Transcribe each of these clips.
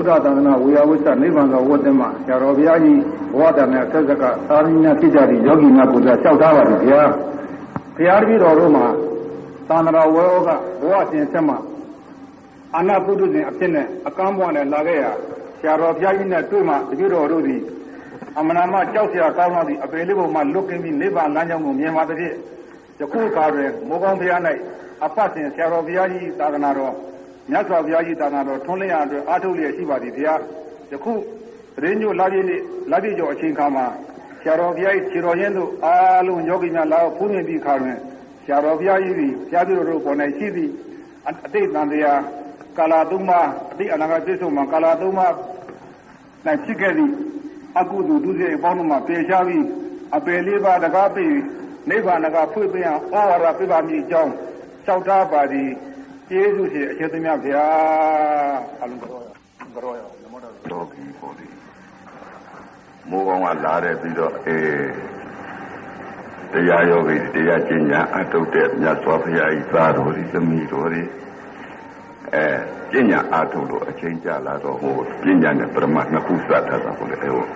ဒ္ဓသာသနာဝေယဝိသနိဗ္ဗာန်သောဝတ္တမဆရာတော်ဘုရားကြီးဘဝတနဲ့ဆက်ဆက်ကသာရဏိယဖြစ်ကြသည့်ယောဂီများကိုယ်စားလျှောက်ထားပါသည်ဗျာဘုရားတပည့်တော်တို့မှာသာသနာဝေယောကဘဝရှင်ဆက်မှာအာနာပုဒ္ဒဇင်အဖြစ်နဲ့အကမ်းဘွားနဲ့လာခဲ့ရဆရာတော်ဘုရားကြီးနဲ့တွေ့မှတပည့်တော်တို့သည်အမနာမကြောက်စရာကောင်းသောသည့်အပေလေးပုံမှာလွတ်ကင်းပြီးနိဗ္ဗာန်လမ်းကြောင်းကိုမြင်ပါသဖြင့်ယခုအခါတွင်မိုးကောင်းဘုရား၌အဖတ်စဉ်ဆရာတော်ဘုရားကြီးသာသနာတော် မြတ်စွာဘုရားကြီးသာသနာတော်ထွန်းလင်းရအတွက်အားထုတ်လျက်ရှိပါသည်ဘုရားယခုရင်းညိုလာပြည့်နေ့လာပြည့်ကျော်အချိန်ခါမှာဆရာတော်ဘုရားကြီးခြေတော်ရင်းတို့အားလုံးယောဂီများလာဖူးမြင်ပြီးခါတွင်ဆရာတော်ဘုရားကြီးသည်ဘုရားပြုတော်တို့ပေါ်၌ရှိသည့်အတိတ်တန်တရားကာလာသုံးပါအတိတ်အနာဂတ်ပြည့်စုံမှာကာလာသုံးပါ၌ဖြစ်ခဲ့သည့်အကုသိုလ်ဒုစရိုက်အပေါင်းတို့မှာပယ်ရှားပြီးအပယ်လေးပါးတကားပြီးနိဗ္ဗာန်ကဖွင့်ပေးအောင်ဩဝါဒပြပါမည်အကြောင်းလျှောက်ထားပါသည် ကျေးဇူးရှင်အရှင်သမီးဗျာအလုံးတော်ကြောရနမောတော်တော်ပြီပေါ့လေမိုးကောင်းကလာတဲ့ပြီးတော့အေးတရားယောဂီတရားကျင့်ညာအထုတ်တဲ့မြတ်စွာဘုရားဤသားတော်ဒီသမီးတော်ဒီအဲပညာအထုတ်လို့အချိန်ကြာလာတော့ဟိုပညာနဲ့ပရမတ်နှစ်ခုစတာတာပေါ့လေအဲဟို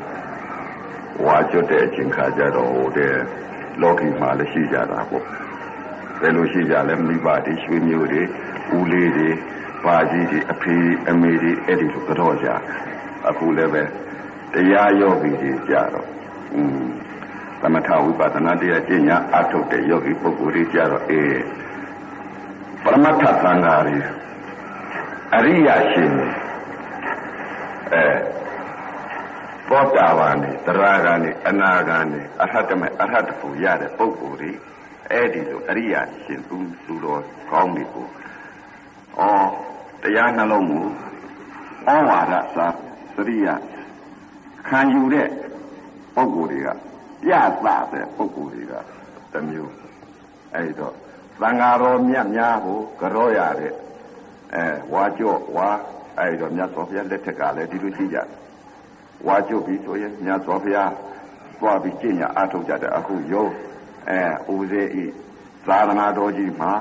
ဝါကျွတ်တဲ့အချိန်ခါကြတော့ဟိုတဲ့လောကီမှာလည်းရှိကြတာပေါ့ ဘယ်လိုရှိကြလဲမိဘတွေရွှေမျိုးတွေဦးလေးတွေပါကြီးတွေအဖေအမေတွေအဲ့ဒီလိုကတော့ကြအခုလည်းပဲတရားယောဂီတွေကြတော့อืมသမထဝိပဿနာတရားကျင့်ညာအထုတ်တဲ့ယောဂီပုဂ္ဂိုလ်တွေကြတော့အေးပရမတ္ထသံဃာတွေအရိယာရှင်အဲသောတာပန်နဲ့တရားဂန်နဲ့အနာဂန်နဲ့အရဟတမေအရဟတဖို့ရတဲ့ပုဂ္ဂိုလ်တွေ အဲ့ဒီလိုအရိယာရှင်သူသူတော်ကောင်းတွေကိုဩတရားနှလုံးမူဩဝါဒသာသရိယခံယူတဲ့ပုဂ္ဂိုလ်တွေကပြသတဲ့ပုဂ္ဂိုလ်တွေကတစ်မျိုးအဲ့တော့သံဃာတော်မြတ်များကိုကြောရတဲ့အဲဝါကြော့ဝါအဲ့တော့မြတ်စွာဘုရားလက်ထက်ကလည်းဒီလိုရှိကြတယ်ဝါကြော့ပြီးဆိုရင်မြတ်စွာဘုရားသွားပြီးကျင့်ညာအထုတ်ကြတယ်အခုယော အဲဦးစေဤသာသနာတော်ကြီးမှာ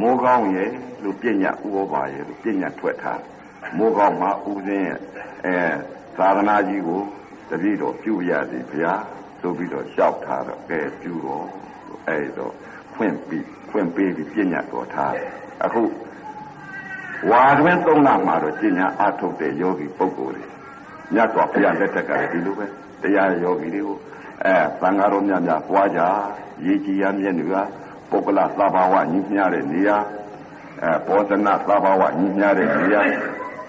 မိုးကောင်းရဲ့လို့ပညာဥပပါရဲ့လို့ပညာထွက်ထားမိုးကောင်းမှာဦးစင်းရဲ့အဲသာသနာကြီးကိုတပည့်တော်ပြုရသည်ဘုရားဆိုပြီးတော့လျှောက်ထားတော့ကဲပြုတော့အဲတော့ဖွင့်ပြီးဖွင့်ပေးပြီးပညာတော်ထားအခုဝါတွင်သုံးလမှာတော့ပညာအထုတ်တဲ့ယောဂီပုဂ္ဂိုလ်တွေမြတ်စွာဘုရားလက်ထက်ကလည်းဒီလိုပဲတရားယောဂီတွေကို အဲသံဃာတော်များများပွားကြရေကြီးရမျက်နှာပုဂ္ဂလသဘာဝညီမျှတဲ့နေရာအဲဘောဇနသဘာဝညီမျှတဲ့နေရာ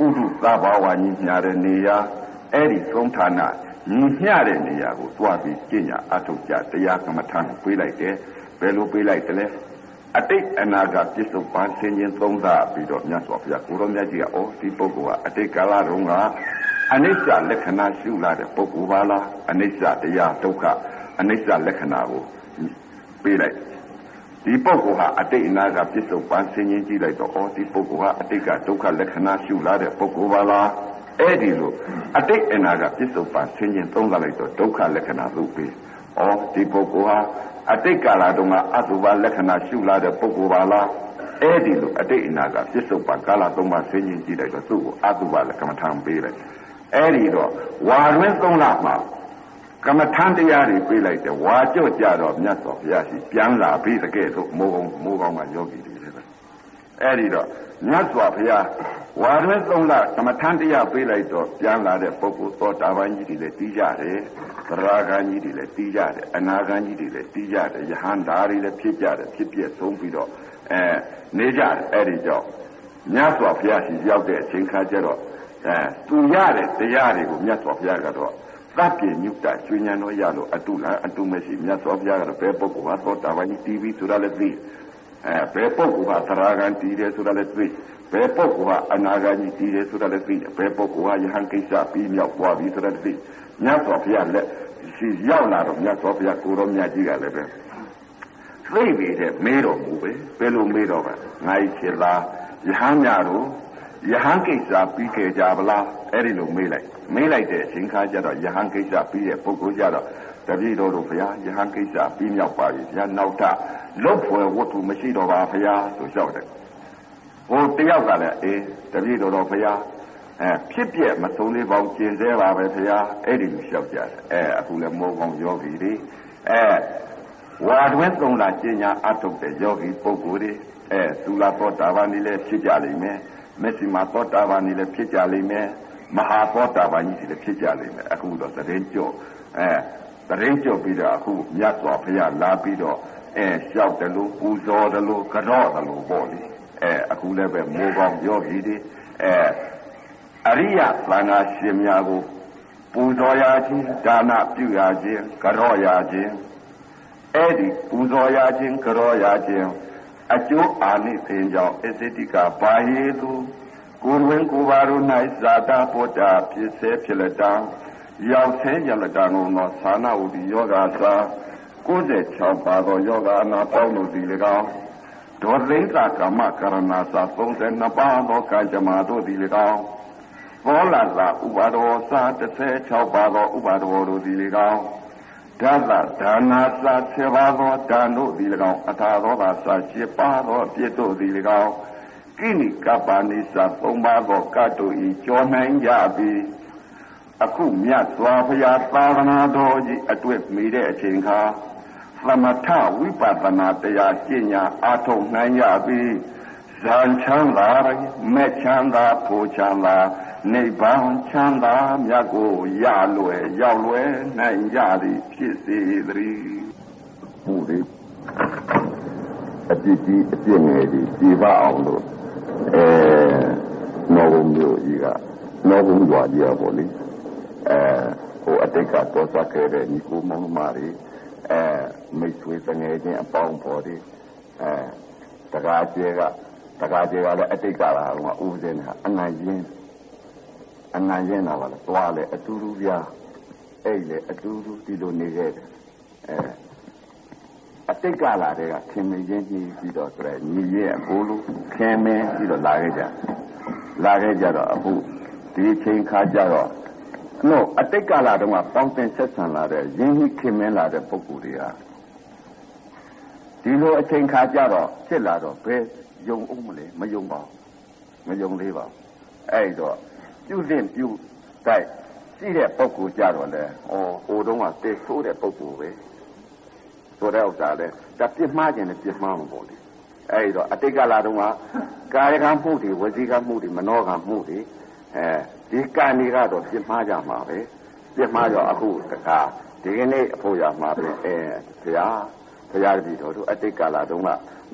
ဥဒုသဘာဝညီမျှတဲ့နေရာအဲ့ဒီသုံးဌာနညီမျှတဲ့နေရာကိုတွားပြီးကျင့်ညာအထုတ်ကြတရားကမ္မထံပေးလိုက်တယ်ဘယ်လိုပေးလိုက်တယ်လဲအတိတ်အနာဂတ်ပြစ္ဆုတ်ပန်းဆင်းခြင်းသုံးသပြီးတော့မြတ်စွာဘုရားကိုရောမြတ်ကြီးကဩဒီပုဂ္ဂိုလ်ကအတိတ်ကာလတုန်းက အနိစ္စလက္ခဏာရှုလာတဲ့ပုဂ္ဂိုလ်ပါလားအနိစ္စတရားဒုက္ခအနိစ္စလက္ခဏာကိုပေးလိုက်ဒီပုဂ္ဂိုလ်ဟာအတိတ်အနာကပြစ္ဆုတ်ပန်းဆင်းခြင်းကြည့်လိုက်တော့ဩဒီပုဂ္ဂိုလ်ဟာအတိတ်ကဒုက္ခလက္ခဏာရှုလာတဲ့ပုဂ္ဂိုလ်ပါလားအဲ့ဒီလိုအတိတ်အနာကပြစ္ဆုတ်ပန်းဆင်းခြင်းသုံးသလိုက်တော့ဒုက္ခလက္ခဏာသို့ပေးဩဒီပုဂ္ဂိုလ်ဟာအတိတ်ကာလတုန်းကအတုပါလက္ခဏာရှုလာတဲ့ပုဂ္ဂိုလ်ပါလားအဲ့ဒီလိုအတိတ်အနာကပြစ္ဆုတ်ပန်းကာလသုံးပါဆင်းခြင်းကြည့်လိုက်တော့သူ့ကိုအတုပါလက္ခဏာထံပေးလိုက် အဲ့ဒီတော့ဝါတွင်သုံးလမှာကမ္မထန်တရားတွေပြေးလိုက်တယ်ဝါကြော့ကြတော့မြတ်စွာဘုရားရှိပြန်လာပြီးတကယ်လို့မိုးကောင်းမိုးကောင်းကယောဂီတွေလည်းအဲ့ဒီတော့မြတ်စွာဘုရားဝါတွင်သုံးလကမ္မထန်တရားပြေးလိုက်တော့ပြန်လာတဲ့ပုဂ္ဂိုလ်သောတာပန်ကြီးတွေလည်းတီးကြတယ်သရဂန်ကြီးတွေလည်းတီးကြတယ်အနာဂန်ကြီးတွေလည်းတီးကြတယ်ယဟန္တာတွေလည်းဖြစ်ကြတယ်ဖြစ်ပြဆုံးပြီးတော့အဲနေကြတယ်အဲ့ဒီကြောင့်မြတ်စွာဘုရားရှိရောက်တဲ့အချိန်ခါကျတော့ အဲသူရတဲ့တရားတွေကိုမြတ်စွာဘုရားကတော့သဗ္ဗညုတကျွဉ္ဉဏ်တော်ရလို့အတုလားအတုမရှိမြတ်စွာဘုရားကတော့ဘယ်ပုဂ္ဂိုလ်ဟာသောတာပန်ကြီးတီးပြီးဆိုတာလည်းသိအဲဘယ်ပုဂ္ဂိုလ်ဟာသရဂန်တီးတယ်ဆိုတာလည်းသိဘယ်ပုဂ္ဂိုလ်ဟာအနာဂန်ကြီးတီးတယ်ဆိုတာလည်းသိဘယ်ပုဂ္ဂိုလ်ဟာယဟန်ကိစ္စပြီးမြောက်သွားပြီဆိုတာလည်းသိမြတ်စွာဘုရားလက်ရှိရောက်လာတော့မြတ်စွာဘုရားကိုရောမြတ်ကြီးကလည်းပဲသိပြီတဲ့မေးတော်မူပဲဘယ်လိုမေးတော့ကငါ့ချစ်လားယဟန်များတို့ ယဟန်ကိစ္စပြီးခဲ့ကြဗလားအဲ့ဒီလိုမေးလိုက်မေးလိုက်တဲ့အချိန်ခါကျတော့ယဟန်ကိစ္စပြီးတဲ့ပုဂ္ဂိုလ်ကျတော့တပည့်တော်တို့ဘုရားယဟန်ကိစ္စပြီးမြောက်ပါပြီဘုရားနောက်ထလုတ်ဖွယ်ဝတ္ထုမရှိတော့ပါဘုရားဆိုလျှောက်တယ်ဟိုတယောက်ကလည်းအေးတပည့်တော်တော်ဘုရားအဲဖြစ်ပြမဆုံးလေးပေါင်းကျင်သေးပါပဲဖေဟာအဲ့ဒီလိုလျှောက်ကြတယ်အဲအခုလည်းမောကောင်းယောဂီတွေအဲဝါတွင်းသုံးလာကျင်ညာအထုတ်တဲ့ယောဂီပုဂ္ဂိုလ်တွေအဲသုလာသောတာပန်ကြီးလည်းဖြစ်ကြလိမ့်မယ် မက်ဆီမာသောတာပန်ကြီးလည်းဖြစ်ကြလိမ့်မယ်မဟာသောတာပန်ကြီးလည်းဖြစ်ကြလိမ့်မယ်အခုတော့သတင်းကြော့အဲသတင်းကြော့ပြီးတော့အခုမြတ်စွာဘုရားလာပြီးတော့အဲလျှောက်တယ်လို့ပူဇော်တယ်လို့ကြော့တယ်လို့ပေါ့လေအဲအခုလည်းပဲမိုးကောင်းယောဂီတွေအဲအရိယသံဃာရှင်များကိုပူဇော်ရခြင်းဒါနပြုရခြင်းကြော့ရခြင်းအဲ့ဒီပူဇော်ရခြင်းကြော့ရခြင်း အကျိုးအာနိသင်ကြောင့်အစ္စတိကပါယေသူကိုယ်ဝင်ကိုယ်ပါတို့၌ဇာတာပုတ္တာဖြစ်စေဖြစ်လက်တံရောက်ဆဲရလက်တံသောသာနာဝတိယောဂါသာ96ပါသောယောဂအနာပေါင်းတို့သည်၎င်းဒေါသိသကမ္မကရဏသာ32ပါးသောကံကြမ္မာတို့သည်၎င်းဘောလသာဥပါဒောသာ16ပါးသောဥပါဒောတို့သည်၎င်း ဓာတဒါနာသာ7ပါးသောဒါနတို့သည်၎င်းအထာသောသာ7ပါးသောအပြစ်တို့သည်၎င်းကိနိကပ္ပနိသာ3ပါးသောကတ်တို့ဤကြောနိုင်ကြပြီအခုမြတ်စွာဘုရားသာသနာတော်ကြီးအတွက်မိတဲ့အချိန်ခါသမထဝိပဿနာတရားကျင့်ညာအားထုတ်နိုင်ရပြီ ဇံချမ်းသာမဲ့ချမ်းသာဖို့ချမ်းသာနိဗ္ဗာန်ချမ်းသာမြတ်ကိုရလွယ်ရောက်လွယ်နိုင်ကြသည်ဖြစ်စေသတည်းဘုရားအပြစ်ကြီးအပြစ်ငယ်ကြီးပြပအောင်လို့အဲနော်ဘုံမျိုးကြီးကနော်ဘုံရွာကြီးอ่ะပေါ့လေအဲဟိုအတိတ်ကတော့စခဲ့တဲ့ညီကိုမောင်မတွေအဲမိတ်ဆွေတငယ်ချင်းအပေါင်းဖော်တွေအဲတကားကျဲက တကားကျဲကလည်းအတိတ်ကလာတော့ဥပဇင်းကအနိုင်ရင်းအနိုင်ရင်းတာပါလားသွားလေအတူတူပြအဲ့လေအတူတူဒီလိုနေခဲ့တယ်အဲအတိတ်ကလာတဲ့ကခင်မင်းချင်းကြီးပြီးတော့ဆိုရယ်ညီရဲ့အကိုလိုခင်မင်းပြီးတော့လာခဲ့ကြလာခဲ့ကြတော့အခုဒီချိန်ခါကြတော့နော်အတိတ်ကလာတော့ပေါင်းတင်ဆက်ဆံလာတဲ့ရင်းနှီးခင်မင်းလာတဲ့ပုဂ္ဂိုလ်တွေကဒီလိုအချိန်ခါကြတော့ဖြစ်လာတော့ဘယ် ယုံအောင်မလဲမယုံပါဘူးမယုံသေးပါဘူးအဲ့တော့ပြုသင့်ပြုတိုက်ရှိတဲ့ပုဂ္ဂိုလ်ကြတော့လေဩဟိုတုန်းကတေဆိုးတဲ့ပုဂ္ဂိုလ်ပဲဆိုတဲ့ဥစ္စာလေဒါပြစ်မှားခြင်းနဲ့ပြစ်မှားမှာပေါ့လေအဲ့တော့အတိတ်ကလာတော့ကကာယကံမှုတွေဝစီကံမှုတွေမနောကံမှုတွေအဲဒီကံတွေကတော့ပြစ်မှားကြမှာပဲပြစ်မှားတော့အခုတခါဒီကနေ့အဖို့ရမှာပဲအဲဘုရားဘုရားတပည့်တော်တို့အတိတ်ကလာတုန်းက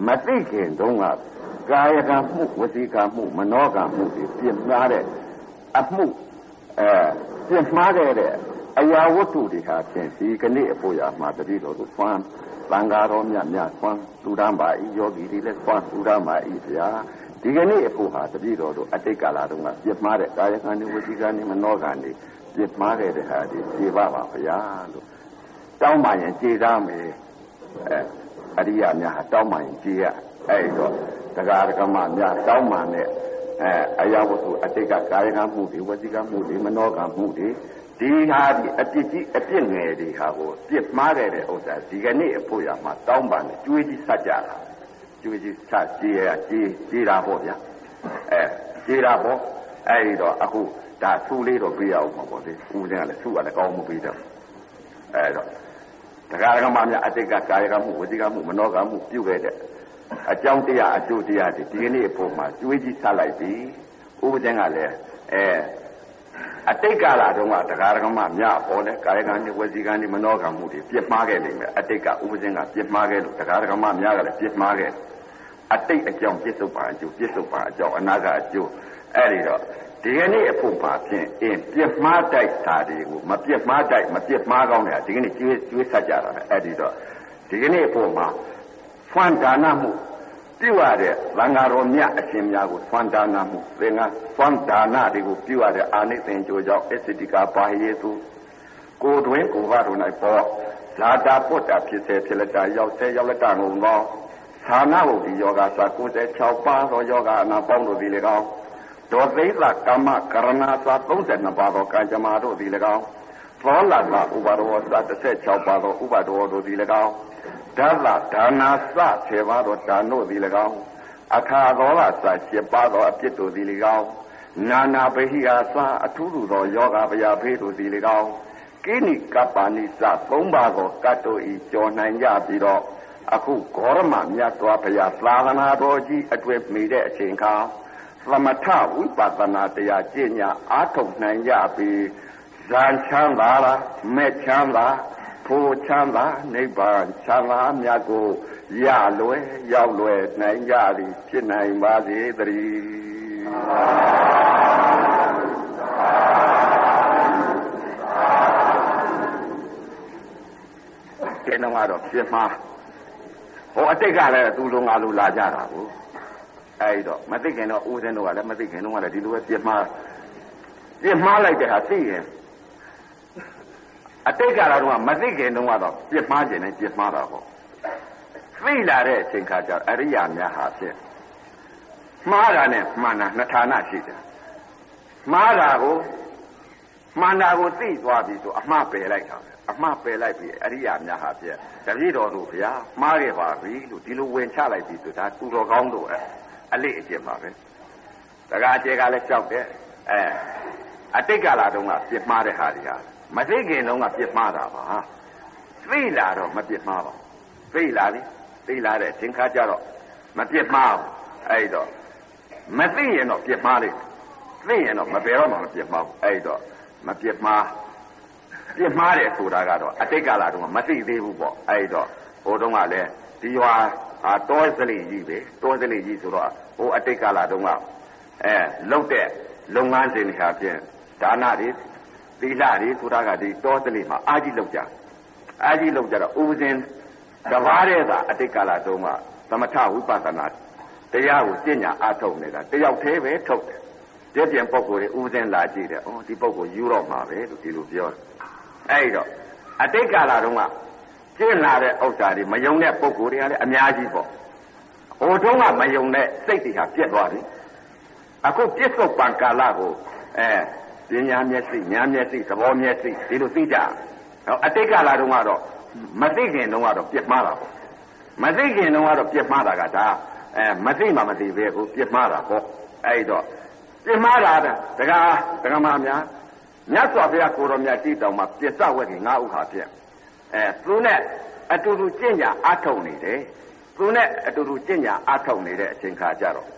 မသိခင်တုန်းကကာယကံမှုဝစီကံမှုမနောကံမှုတွေပြစ်မှားတဲ့အမှုအဲပြစ်မှားခဲ့တဲ့အရာဝတ္ထုတွေဟာဖြင့်ဒီကနေ့အဖို့ရမှာတပည့်တော်တို့ဆွမ်းသံဃာတော်မြတ်များဆွမ်းသူရမ်းပါဤယောဂီတွေလည်းဆွမ်းသူရမ်းပါဤဗျာဒီကနေ့အဖို့ဟာတပည့်တော်တို့အတိတ်ကာလတုန်းကပြစ်မှားတဲ့ကာယကံတွေဝစီကံတွေမနောကံတွေပြစ်မှားခဲ့တဲ့ဟာဒီခြေပါပါဗျာလို့တောင်းပါရင်ခြေသားမယ်အဲ အရိယာများဟာတောင်းပါရင်ခြေရအဲ့တော့တရားဓမ္မများတောင်းပါနဲ့အဲအရာဝတ္ထုအတိတ်ကကာယကံမှုတွေဝစီကံမှုတွေမနောကံမှုတွေဒီဟာဒီအပြစ်ကြီးအပြစ်ငယ်တွေဟာကိုပြစ်မှားခဲ့တဲ့ဥစ္စာဒီကနေ့အဖို့ရမှာတောင်းပါနဲ့ကြွေးကြီးဆက်ကြတာကြွေးကြီးဆက်ကြည်ရကြည်ကြည်တာပေါ့ဗျာအဲကြည်တာပေါ့အဲဒီတော့အခုဒါဆူလေးတော့ပြရအောင်ပါပေါ့လေဦးစင်းကလည်းဆူကလည်းကောင်းမပြီးတော့အဲတော့ တရားကမှများအတိတ်ကကာယကမှုဝစီကမှုမနောကမှုပြုခဲ့တဲ့အကြောင်းတရားအကျိုးတရားတွေဒီကနေ့အဖို့မှာကြွေးကြီးဆက်လိုက်ပြီဦးစင်းကလည်းအဲအတိတ်ကာလတုန်းကတရားဓမ္မမြပေါ်လဲကာယကံနဲ့ဝစီကံနဲ့မနောကံမှုတွေပြစ်မှားခဲ့နေမယ်အတိတ်ကဥပဇင်းကပြစ်မှားခဲ့လို့တရားဓမ္မမြကလည်းပြစ်မှားခဲ့အတိတ်အကြောင်းပြစ္ဆုတ်ပါအကျိုးပြစ္ဆုတ်ပါအကြောင်းအနာကအကျိုးအဲ့ဒီတော့ ဒီကနေ့အဖို့ပါဖြင့်အင်းပြစ်မှားတိုက်တာတွေကိုမပြစ်မှားတိုက်မပြစ်မှားကောင်းတယ်ဒီကနေ့ကျွေးကျွေးဆက်ကြတာပဲအဲ့ဒီတော့ဒီကနေ့အဖို့မှာဖွမ်းဒါနမှုပြုရတဲ့သံဃာတော်မြတ်အရှင်များကိုသွန်ဒါနမှုသင်္ကသွန်ဒါနတွေကိုပြုရတဲ့အာနိသင်ကြိုကြောင့်အစ္စတိကာပါယေသူကိုတွင်ကိုဘတို့၌ပေါ်ဇာတာပုတ္တဖြစ်စေဖြစ်လက်တာရောက်စေရောက်လက်တာငုံသောဌာနဟုဒီယောဂစာ96ပါးသောယောဂအနာပေါင်းတို့သည်၎င်း ဒေါသိသကမ္မကရဏသာ32ပါးသောကံကြမ္မာတို့သည်၎င်းသောလကဥပါဒောသာ16ပါးသောဥပါဒောတို့သည်၎င်းဓာလဒါနာစဆေပါသောဒါနုသည်၎င်းအခါသောလစ7ပါးသောအပြစ်တို့သည်၎င်းနာနာပဟိအာသာအထုလူသောယောဂဗျာဖေးတို့စီလေကောင်းကိနိကပ္ပနိစသုံးပါးကိုကတ်တို့ဤကြော်နိုင်ကြပြီးတော့အခုဂေါရမမြတ်စွာဘုရားသာသနာတော်ကြီးအတွင်မိတဲ့အချိန်ခါ သမထဝိပဿနာတရားကျင့်ညာအားထုတ်နိုင်ကြပြီးဇာချမ်းသာလားမဲ့ချမ်းသာဖို့ချမ်းသာနိဗ္ဗာန်ချမ်းသာမြတ်ကိုရလွယ်ရောက်လွယ်နိုင်ကြသည်ဖြစ်နိုင်ပါစေတည်းကျင်းတော့ကတော့ပြင်းမှာဟိုအတိတ်ကလည်းသူ့လုံးငါလိုလာကြတာကို အဲ့တော့မသိခင်တော့ဦးစင်းတို့ကလည်းမသိခင်တော့ကလည်းဒီလိုပဲပြင်းမှာပြင်းမှားလိုက်တဲ့ဟာသိရင်အတိတ်ကတော့မသိခင်တုန်းကတော့ပြစ်မှားခြင်းနဲ့ပြစ်မှားတာပေါ့သိလာတဲ့အချိန်ခါကျတော့အရိယာများဟာဖြင့်မှားတာနဲ့မှန်တာနှစ်ဌာနရှိတယ်မှားတာကိုမှန်တာကိုသိသွားပြီဆိုအမှားပယ်လိုက်တာအမှားပယ်လိုက်ပြီအရိယာများဟာဖြင့်တပည့်တော်တို့ဗျာမှားခဲ့ပါပြီလို့ဒီလိုဝင်ချလိုက်ပြီဆိုဒါသူတော်ကောင်းတို့အ လေးအကျင့်ပါပဲတကားအကျဲကလည်းကြောက်တယ်အဲအတိတ်ကလာတုန်းကပြစ်မှားတဲ့ဟာတွေဟာမသိခင်တုန်းကပြစ်မှားတာပါသိလာတော့မပြစ်မှားပါသိလာပြီသိလာတဲ့သင်္ခါကြတော့မပြစ်မှားဘူးအဲ့တော့မသိရင်တော့ပြစ်မှားလိမ့်သိရင်တော့မပယ်တော့မှမပြစ်မှားဘူးအဲ့တော့မပြစ်မှားပြစ်မှားတယ်ဆိုတာကတော့အတိတ်ကလာတုန်းကမသိသေးဘူးပေါ့အဲ့တော့ဟိုတုန်းကလည်းဒီရွာ ဟာတောစလိကြီးပဲတောစလိကြီးဆိုတော့ဟိုအတိတ်ကလာတုန်းကအဲလုတ်တဲ့လုပ်ငန်းစဉ်တွေဟာဖြင့်ဒါနတွေသီလတွေဆိုတာကဒီတောတလေးမှာအာကြီးလောက်ကြအာကြီးလောက်ကြတော့ဥပဇင်တဘာတဲ့သာအတိတ်ကာလတုန်းကသမထဝိပဿနာတရားကိုကျင့်ညာအားထုတ်နေတာတယောက်သေးပဲထုတ်တယ်ပြည့်ပြင်းပုံကိုယ်တွေဥပဇင်လာကြည့်တယ်ဩဒီပုံကိုယူတော့မှာပဲလို့ဒီလိုပြောတယ်အဲ့တော့အတိတ်ကာလတုန်းက ကျင့်လာတဲ့ဥစ္စာတွေမယုံတဲ့ပုံကိုယ်တွေကလည်းအများကြီးပေါ့ဟိုတုန်းကမယုံတဲ့စိတ်တွေဟာပြက်သွားပြီအခုပြစ္ဆုတ်ပံကာလကိုအဲပညာမျက်စိညာမျက်စိသဘောမျက်စိဒီလိုသိကြတော့အတိတ်ကလာတုန်းကတော့မသိခင်တုန်းကတော့ပြစ်မှားတာပေါ့မသိခင်တုန်းကတော့ပြစ်မှားတာကဒါအဲမသိမှမသိပဲကိုပြစ်မှားတာပေါ့အဲ့တော့ပြစ်မှားတာတကားတကားမများမြတ်စွာဘုရားကိုတော်မြတ်ကြည်တော်မှာပြစ္ဆဝက်ကြီးငါးဥဟာဖြင့် အဲသူနဲ့အတူတူကျင့်ကြအထုံနေတယ်သူနဲ့အတူတူကျင့်ကြအထုံနေတဲ့အချိန်ခါကြတော့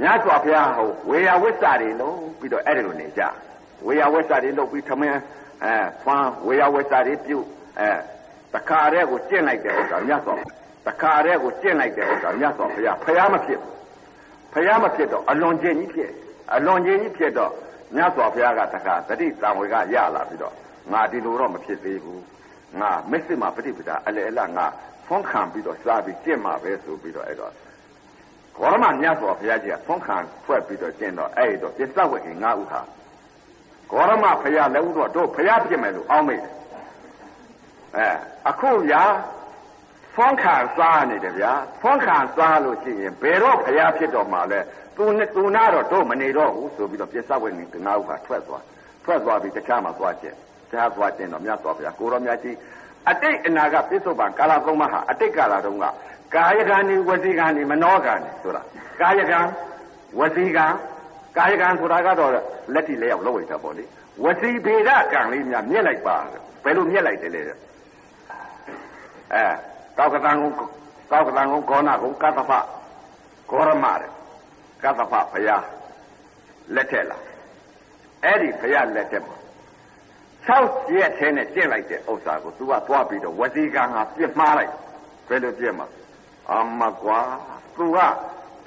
မြတ်စွာဘုရားဟိုဝေယဝိစ္စတွေလုံးပြီးတော့အဲ့ဒီလိုနေကြဝေယဝိစ္စတွေလုပ်ပြီးထမင်းအဲဖမ်းဝေယဝိစ္စတွေပြုတ်အဲတခါတည်းကိုကျင့်လိုက်တဲ့ဥစ္စာမြတ်စွာတခါတည်းကိုကျင့်လိုက်တဲ့ဥစ္စာမြတ်စွာဘုရားဘုရားမဖြစ်ဘုရားမဖြစ်တော့အလွန်ကျင့်ကြီးဖြစ်အလွန်ကျင့်ကြီးဖြစ်တော့မြတ်စွာဘုရားကတခါတတိတံဝေကရလာပြီးတော့ ငါဒီလိုတော့မဖြစ်သေးဘူးငါမစ္စမပฏิပဒါအလေအလငါဖုံးခံပြီးတော့စားပြီးကျင့်မှာပဲဆိုပြီးတော့အဲ့တော့ဘောရမမြတ်စွာဘုရားကြီးကဖုံးခံဖွဲ့ပြီးတော့ကျင့်တော့အဲ့တော့ပြစ္ဆဝတ်ကြီးငါဥဟာဂေါရမဖရာလည်းဥတော့တို့ဖရာဖြစ်မယ်လို့အောင်းမိတယ်အဲအခုဗျာဖုံးခံစားနေတယ်ဗျာဖုံးခံစားလို့ရှိရင်ဘယ်တော့ဖရာဖြစ်တော့မှလဲသူနဲ့သူနာတော့တို့မနေတော့ဘူးဆိုပြီးတော့ပြစ္ဆဝတ်ကြီးငါဥဟာထွက်သွားထွက်သွားပြီးတခြားမှာသွားကျင့် တခြားသွားကျင့်တော့မြတ်စွာဘုရားကိုရောမြတ်ကြီးအတိတ်အနာကပြစ္ဆုတ်ပံကာလသုံးပါးဟာအတိတ်ကာလတုန်းကကာယကံနေဝစီကံနေမနောကံနေဆိုတာကာယကံဝစီကံကာယကံဆိုတာကတော့လက်တိလက်ရောက်လောက်ဝိတာပေါ့လေဝစီဗေဒကံလေးများမြက်လိုက်ပါဘယ်လိုမြက်လိုက်တယ်လဲအဲကောက်ကတန်ကိုကောက်ကတန်ကိုကောနာကိုကတ္တဖဂေါရမတဲ့ကတ္တဖဘုရားလက်ထက်လားအဲ့ဒီဘုရားလက်ထက်ပေါ့ 6ရက်ထဲနဲ့ကျင့်လိုက်တဲ့ဥစ္စာကို तू ကသွားပြီးတော့ဝစီကံဟာပြစ်မှားလိုက်ဘယ်လိုပြစ်မှာအမကွာသူက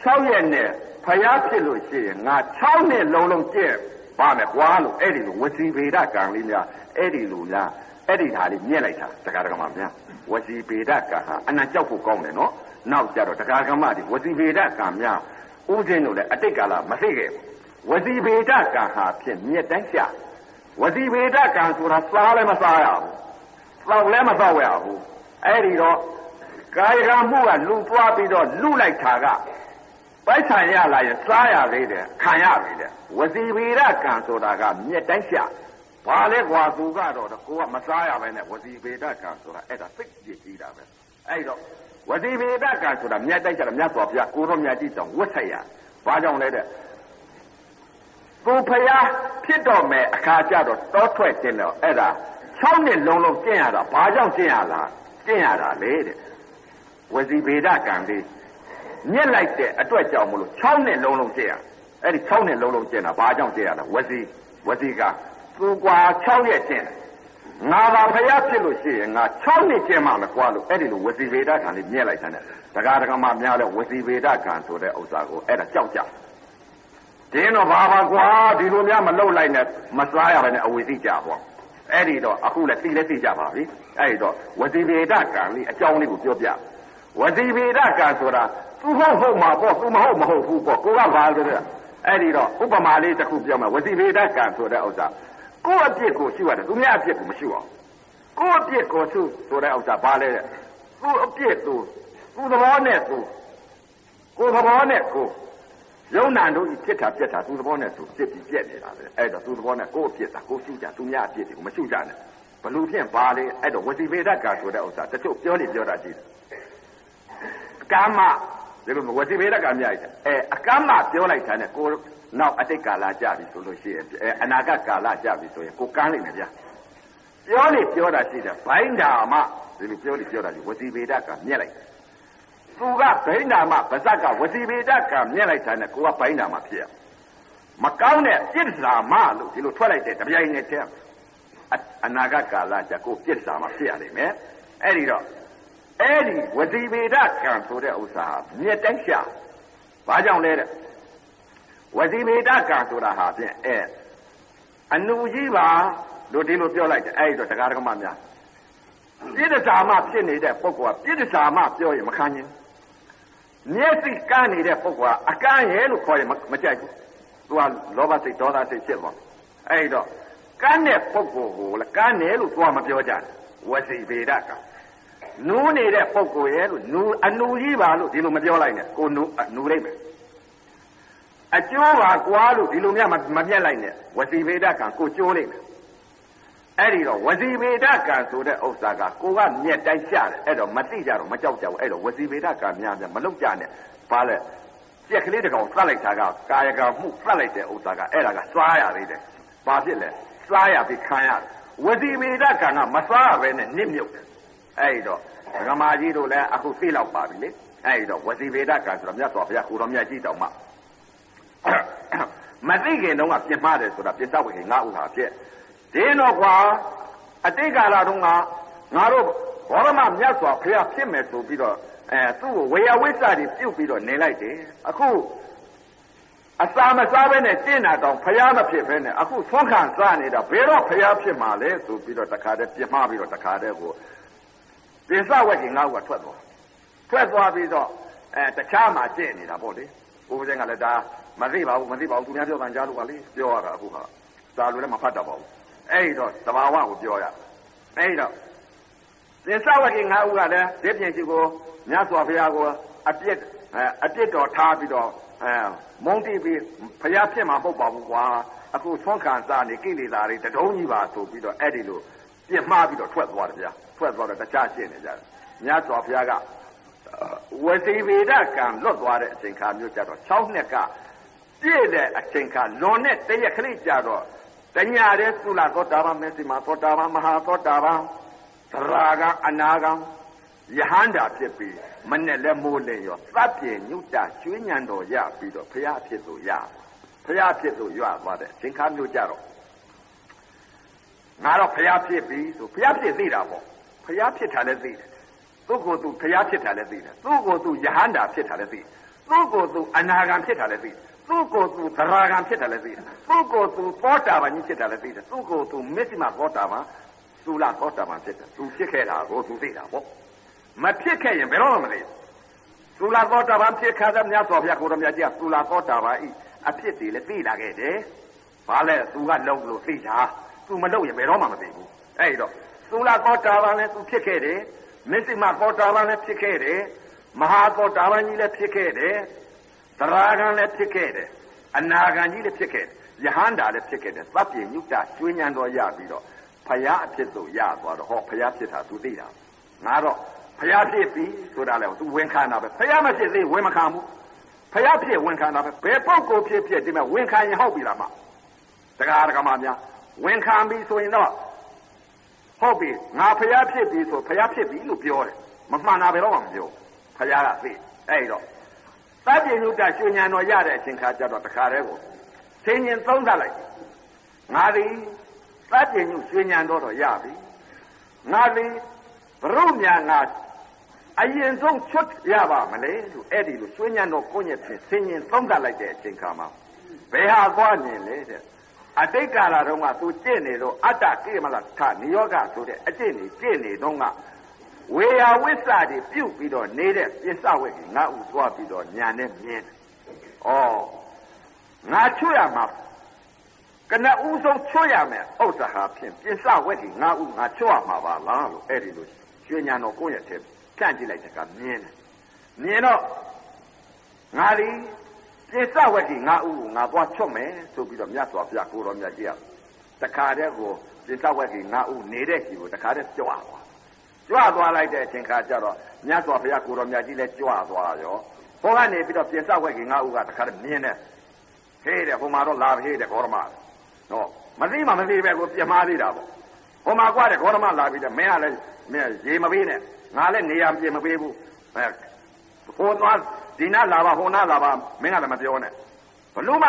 6ရက်နဲ့ဖျားဖြစ်လို့ရှိရင်ငါ6နှစ်လုံးလုံးကျင့်ပါမယ်ကွာလို့အဲ့ဒီလိုဝစီဗေဒကံလေးများအဲ့ဒီလိုများအဲ့ဒီဟာလေးမြက်လိုက်တာတရားဓမ္မများဝစီဗေဒကံဟာအနံကြောက်ဖို့ကောင်းတယ်နော်နောက်ကြတော့တရားဓမ္မတွေဝစီဗေဒကံများဥစဉ်တို့လည်းအတိတ်ကာလမသိခဲ့ဘူးဝစီဗေဒကံဟာဖြင့်မြက်တိုင်းရှာ ဝစီဗေဒကံဆိုတာစားလည်းမစားရဘူးသောက်လည်းမသောက်ရဘူးအဲ့ဒီတော့ကာယကံမှုကလူပွားပြီးတော့လူလိုက်တာကပိုက်ဆံရလာရင်စားရသေးတယ်ခံရသေးတယ်ဝစီဗီရကံဆိုတာကမြက်တိုင်းရှာဘာလဲကွာသူကတော့ကိုကမစားရပဲနဲ့ဝစီဗေဒကံဆိုတာအဲ့ဒါသိကြည့်ကြည့်တာပဲအဲ့တော့ဝစီဗေဒကံဆိုတာမြတ်တိုက်ကြတာမြတ်စွာဘုရားကိုရောမြတ်ကြည့်တောင်ဝတ်ဆက်ရဘာကြောင့်လဲတဲ့ ကိုဖျားဖြစ်တော့မယ်အခါကျတော့တောထွက်ခြင်းတော့အဲ့ဒါ6နှစ်လုံးလုံးကျင့်ရတာဘာကြောင့်ကျင့်ရလားကျင့်ရတာလေတဲ့ဝစီဗေဒကံလေးညက်လိုက်တဲ့အတွက်ကြောင့်မလို့6နှစ်လုံးလုံးကျင့်ရအဲ့ဒီ6နှစ်လုံးလုံးကျင့်တာဘာကြောင့်ကျင့်ရလဲဝစီဝစီကသူกว่า6ရက်ကျင့်တယ်ငါပါဖျားဖြစ်လို့ရှိရင်ငါ6နှစ်ကျင့်မှမကွာလို့အဲ့ဒီလိုဝစီဗေဒကံလေးမြဲလိုက်တယ်တကားတကမများလဲဝစီဗေဒကံဆိုတဲ့ဥစ္စာကိုအဲ့ဒါကြောက်ကြတ င်းတော့ဘာပါကွာဒီလိုများမလှုပ်လိုက်နဲ့မစားရဘဲနဲ့အဝေသိကြပေါ့အဲ့ဒီတော့အခုလည်းသိလဲသိကြပါပြီအဲ့ဒီတော့ဝစီဗေဒကံလေးအကြောင်းလေးကိုပြောပြဝစီဗေဒကံဆိုတာသူဟုတ်ဟုတ်မှာပေါ့သူမဟုတ်မဟုတ်ဘူးပေါ့ကိုကဘာလို့လဲအဲ့ဒီတော့ဥပမာလေးတစ်ခုပြောမယ်ဝစီဗေဒကံဆိုတဲ့ဥစ္စာကိုယ့်အပြစ်ကိုရှိရတယ်သူများအပြစ်ကိုမရှိအောင်ကိုယ့်အပြစ်ကိုသူဆိုတဲ့ဥစ္စာဘာလဲသူ့အပြစ်သူသူ့သဘောနဲ့သူကိုယ်သဘောနဲ့ကိုယုံ နာတို့ဖြစ်တာပြက်တာသူ့သဘောနဲ့သူဖြစ်ပြီးပြက်နေတာပဲအဲ့တော့သူ့သဘောနဲ့ကိုယ်အပြစ်တာကိုရှုကြသူများအပြစ်တွေကိုမရှုကြနဲ့ဘလူဖြင့်ပါလေအဲ့တော့ဝစီဗေဒကဆိုတဲ့ဥစ္စာတချို့ပြောနေပြောတာရှိတယ်ကာမဒီလိုဝစီဗေဒကမြိုက်တယ်အဲအကမ္မပြောလိုက်တာနဲ့ကိုနောက်အတိတ်ကာလကြာပြီဆိုလို့ရှိရင်အဲအနာဂတ်ကာလကြာပြီဆိုရင်ကိုကန်းလိုက်မယ်ဗျာပြောနေပြောတာရှိတယ်ဘိုင်းဓာမဒီလိုပြောနေပြောတာရှိဝစီဗေဒကမြက်လိုက် သူကဘိန်းဓာမဗဇက်ကဝစီဗေဒကမြက်လိုက်တာနဲ့ကိုကဘိန်းဓာမဖြစ်ရမကောင်းတဲ့ပြစ်စာမလို့ဒီလိုထွက်လိုက်တဲ့တပြိုင်နက်တည်းအနာဂတ်ကာလကြာကိုပြစ်စာမဖြစ်ရလိမ့်မယ်အဲ့ဒီတော့အဲ့ဒီဝစီဗေဒကံဆိုတဲ့ဥစ္စာမြက်တိုင်းရှာဘာကြောင့်လဲတဲ့ဝစီဗေဒကံဆိုတာဟာဖြင့်အဲအနုကြီးပါလို့ဒီလိုပြောလိုက်တယ်အဲ့ဒီတော့တရားဓမ္မများပြိတ္တာမဖြစ်နေတဲ့ပုဂ္ဂိုလ်ကပြိတ္တာမပြောရင်မခံရင် မျက်စိကန်းနေတဲ့ပုဂ္ဂိုလ်ကအကန်းရဲ့လို့ခေါ်ရင်မကြိုက်ဘူးသူကလောဘစိတ်ဒေါသစိတ်ဖြစ်သွားအဲ့တော့ကန်းတဲ့ပုဂ္ဂိုလ်ကိုလည်းကန်းတယ်လို့သွားမပြောကြဘူးဝစီဗေဒကနူးနေတဲ့ပုဂ္ဂိုလ်ရဲ့လို့နူးအနူကြီးပါလို့ဒီလိုမပြောလိုက်နဲ့ကိုနူးနူးလိုက်မယ်အကျိုးပါကွာလို့ဒီလိုများမပြတ်လိုက်နဲ့ဝစီဗေဒကကိုကျိုးလိုက်မယ် အဲ့ဒီတော့ဝစီဗေဒကံဆိုတဲ့ဥစ္စာကကိုကမြက်တိုင်းရှာတယ်အဲ့တော့မသိကြတော့မကြောက်ကြဘူးအဲ့တော့ဝစီဗေဒကံများများမလုကြနဲ့ဘာလဲကြက်ကလေးတကောင်သတ်လိုက်တာကကာယကံမှုသတ်လိုက်တဲ့ဥစ္စာကအဲ့ဒါကစားရသေးတယ်ဘာဖြစ်လဲစားရပြီးခံရတယ်ဝစီဗေဒကံကမစားရပဲနဲ့နစ်မြုပ်တယ်အဲ့ဒီတော့ဓမ္မကြီးတို့လည်းအခုသိလောက်ပါပြီလေအဲ့ဒီတော့ဝစီဗေဒကံဆိုတော့မြတ်စွာဘုရားကိုတော်မြတ်ကြီးတောင်မှမသိခင်တုန်းကပြင်မှားတယ်ဆိုတာပြစ္ဆဝေငါဥဟာဖြစ် ဒီတော့ကွာအတိတ်ကာလတုန်းကငါတို့ဘောရမမြတ်စွာဘုရားဖြစ်မယ်ဆိုပြီးတော့အဲသူ့ကိုဝေယဝိစ္စတွေပြုတ်ပြီးတော့နေလိုက်တယ်အခုအစာမစားဘဲနဲ့ကျင့်တာတော့ဘုရားမဖြစ်ဘဲနဲ့အခုသွန်ခံစားနေတာဘယ်တော့ဘုရားဖြစ်မှာလဲဆိုပြီးတော့တခါတည်းပြမပြီးတော့တခါတည်းကိုပိစဝက်ကြီးငါ့ကထွက်သွားထွက်သွားပြီးတော့အဲတခြားမှာကျင့်နေတာပေါ့လေဘုရားကလည်းဒါမသိပါဘူးမသိပါဘူးသူများပြောကန်ကြားလို့ပါလေပြောရတာအခုကဒါလိုလည်းမဖတ်တတ်ပါဘူး အဲ့တော့သဘာဝကိုပြောရအဲ့တော့သစ္စာဝတိငါးဦးကလည်းဒီပြင်ရှိကိုမြတ်စွာဘုရားကိုအပြစ်အပြစ်တော်ထားပြီးတော့အဲမုန်းတိပြီးဘုရားဖြစ်မှာမဟုတ်ပါဘူးကွာအခုသွန်ခံစားနေကိလေသာတွေတတုံးကြီးပါဆိုပြီးတော့အဲ့ဒီလိုပြစ်မှားပြီးတော့ထွက်သွားတယ်ဗျာထွက်သွားတော့တခြားရှင်းနေကြတယ်မြတ်စွာဘုရားကဝစီဗေဒကံလွတ်သွားတဲ့အချိန်ခါမျိုးကြတော့6နှစ်ကပြည့်တဲ့အချိန်ခါလွန်တဲ့တရက်ကလေးကြတော့ တညာတဲ့သုလသောတာပန်မေစီမာသောတာပန်မဟာသောတာပန်သရာကအနာကံယဟန္တာဖြစ်ပြီးမနဲ့လည်းမိုးလေရောသတ်ပြေညုတကျွေးညံတော်ရပြီးတော့ဖရာဖြစ်သူရဖရာဖြစ်သူရွသွားတဲ့အချိန်ခါမျိုးကြတော့ငါတော့ဖရာဖြစ်ပြီဆိုဖရာဖြစ်သိတာပေါ့ဖရာဖြစ်တာလည်းသိတယ်သူ့ကိုယ်သူဖရာဖြစ်တာလည်းသိတယ်သူ့ကိုယ်သူယဟန္တာဖြစ်တာလည်းသိတယ်သူ့ကိုယ်သူအနာဂံဖြစ်တာလည်းသိတယ် သူ့ကိုယ်သူသရဂံဖြစ်တယ်လည်းသိတယ်သူ့ကိုယ်သူသောတာပန်ကြီးဖြစ်တယ်လည်းသိတယ်သူ့ကိုယ်သူမစ္စမသောတာပန်သုလသောတာပန်ဖြစ်တယ်သူဖြစ်ခဲ့တာကိုသူသိတာပေါ့မဖြစ်ခဲ့ရင်ဘယ်တော့မှမသိသုလသောတာပန်ဖြစ်ခါတဲ့မြတ်စွာဘုရားကိုတော်မြတ်ကြီးကသုလသောတာပန်ဤအဖြစ်တွေလည်းသိလာခဲ့တယ်ဘာလဲသူကလုံလို့သိတာသူမလုံရင်ဘယ်တော့မှမသိဘူးအဲ့တော့သုလသောတာပန်လည်းသူဖြစ်ခဲ့တယ်မစ္စမသောတာပန်လည်းဖြစ်ခဲ့တယ်မဟာသောတာပန်ကြီးလည်းဖြစ်ခဲ့တယ် သရာဂံလည်းဖြစ်ခဲ့တယ်အနာဂံကြီးလည်းဖြစ်ခဲ့တယ်ယဟန္တာလည်းဖြစ်ခဲ့တယ်သဗ္ဗညုတကျွေးညံတော်ရပြီးတော့ဖယားအဖြစ်သို့ရသွားတော့ဟောဖယားဖြစ်တာသူသိတာငါတော့ဖယားဖြစ်ပြီဆိုတာလည်းသူဝန်ခံတာပဲဖယားမဖြစ်သေးဝန်မခံဘူးဖယားဖြစ်ဝန်ခံတာပဲဘယ်ပုဂ္ဂိုလ်ဖြစ်ဖြစ်ဒီမဲ့ဝန်ခံရင်ဟုတ်ပြီလားမတရားဓမ္မများဝန်ခံပြီဆိုရင်တော့ဟုတ်ပြီငါဖျားဖြစ်ပြီဆိုဖျားဖြစ်ပြီလို့ပြောတယ်မမှန်တာပဲတော့မပြောဖျားကသိအဲ့တော့ သဗ္ဗညုတရွှေဉဏ်တော်ရတဲ့အချိန်ခါကျတော့တခါတည်းကိုဆင်းရင်သုံးသပ်လိုက်ငါသည်သဗ္ဗညုရွှေဉဏ်တော်တော့ရပြီငါသည်ဘရုညာငါအရင်ဆုံးချွတ်ရပါမလဲလို့အဲ့ဒီလိုရွှေဉဏ်တော်ကိုညက်ဖြင့်ဆင်းရင်သုံးသပ်လိုက်တဲ့အချိန်ခါမှာဘယ်ဟာသွားမြင်လဲတဲ့အတိတ်ကာလတုန်းကသူကျင့်နေတော့အတ္တကိမလထနိယောဂဆိုတဲ့အကျင့်နေကျင့်နေတော့က ဝေယဝိစ္စတွေပြုတ်ပြီးတော့နေတဲ့ပြစ္ဆဝိကငါဥသွားပြီးတော့ညာနဲ့မြင်တယ်။ဩငါချွတ်ရမှာကနဦးဆုံးချွတ်ရမယ်ဥစ္စာဟာဖြင့်ပြစ္ဆဝိကငါဥငါချွတ်ရမှာပါလားလို့အဲ့ဒီလိုရွှေညာတော်ကိုယ့်ရဲ့ထဲကန့်ကြည့်လိုက်တဲ့ကမြင်တယ်။မြင်တော့ငါဒီပြစ္ဆဝတိငါဥကိုငါသွားချွတ်မယ်ဆိုပြီးတော့မြတ်စွာဘုရားကိုတော်မြတ်ကြီးကတခါတည်းကိုပြစ္ဆဝတိငါဥနေတဲ့ကြီးကိုတခါတည်းကြွသွား ကြွသွားလိုက်တဲ့အချိန်ခါကျတော့မြတ်စွာဘုရားကိုတော်မြတ်ကြီးလည်းကြွသွားရောဟိုကနေပြီးတော့ပြစ္ဆဝတိငါဥကတခါတည်းမြင်တယ်ဟေးတယ်ဟိုမှာတော့လာဟေးတယ်ဂေါရမနော်မသိမှမသိပဲကိုပြမှားသေးတာပေါ့ဟိုမှာကွာတယ်ဂေါရမလာပြီးတော့မင်းကလည်းမင်းရေမပေးနဲ့ငါလည်းနေရာပြင်မပေးဘူးအဲဟိုသွားဒီနာလာပါဟိုနာလာပါမင်းကလည်းမပြောနဲ့ဘလို့မှ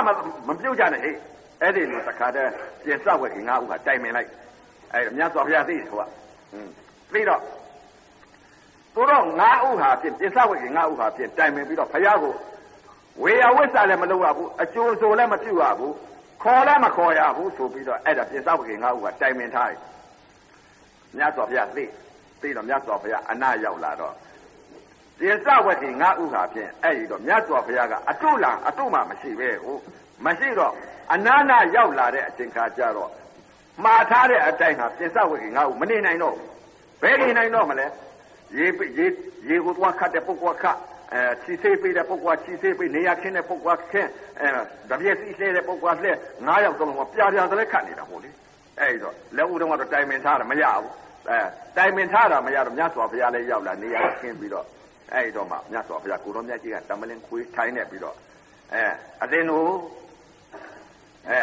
မပြုတ်ကြနဲ့ဟေးအဲ့ဒီလိုတခါတည်းပြင်စဝက်ကြီးငါဥကတိုင်ပင်လိုက်အဲ့မြတ်စွာဘုရားသိတယ်ဟိုက อืมသိတော့သူတော့ငါဥဟာဖြင့်ပြင်စဝက်ကြီးငါဥဟာဖြင့်တိုင်ပင်ပြီးတော့ဘုရားကိုဝေယဝိဆာလည်းမလုပ်ရဘူးအကျိုးဆိုလည်းမပြုရဘူးခေါ်လည်းမခေါ်ရဘူးဆိုပြီးတော့အဲ့ဒါပြင်စဝက်ကြီးငါဥကတိုင်ပင်ထားတယ်မြတ်စွာဘုရားသိသိတော့မြတ်စွာဘုရားအနာရောက်လာတော့ဒီစဝတိငါဥဟာဖြင့်အဲ့ဒီတော့မြတ်စွာဘုရားကအတုလားအတုမှမရှိပဲဟုတ်မရှိတော့အနာနာရောက်လာတဲ့အချိန်ခါကျတော့မှားထားတဲ့အတိုင်းဟာပြင်စဝတိငါဥမနေနိုင်တော့ဘ ယ်နေနိုင်တော့မလဲရေရေရေကိုသွားခတ်တဲ့ပုဂ္ဂိုလ်ခတ်အဲချီစေးပေးတဲ့ပုဂ္ဂိုလ်ချီစေးပေးနေရခင်းတဲ့ပုဂ္ဂိုလ်ခင်းအဲတပြည့်စီးလှဲတဲ့ပုဂ္ဂိုလ်လှဲငါးယောက်တော့ပြာပြာတည်းခတ်နေတာဟုတ်လေအဲ့တော့လက်ဦးတော့ကတော့တိုင်ပင်ထားတာမရဘူးအဲတိုင်ပင်ထားတာမရတော့မြတ်စွာဘုရားလည်းရောက်လာနေရခင်းပြီးတော့အဲ့တော့မှမြတ်စွာဘုရားကိုတော်မြတ်ကြီးကတမလင်းခွေးထိုင်းနေပြီးတော့အဲအတင်းတို့အဲ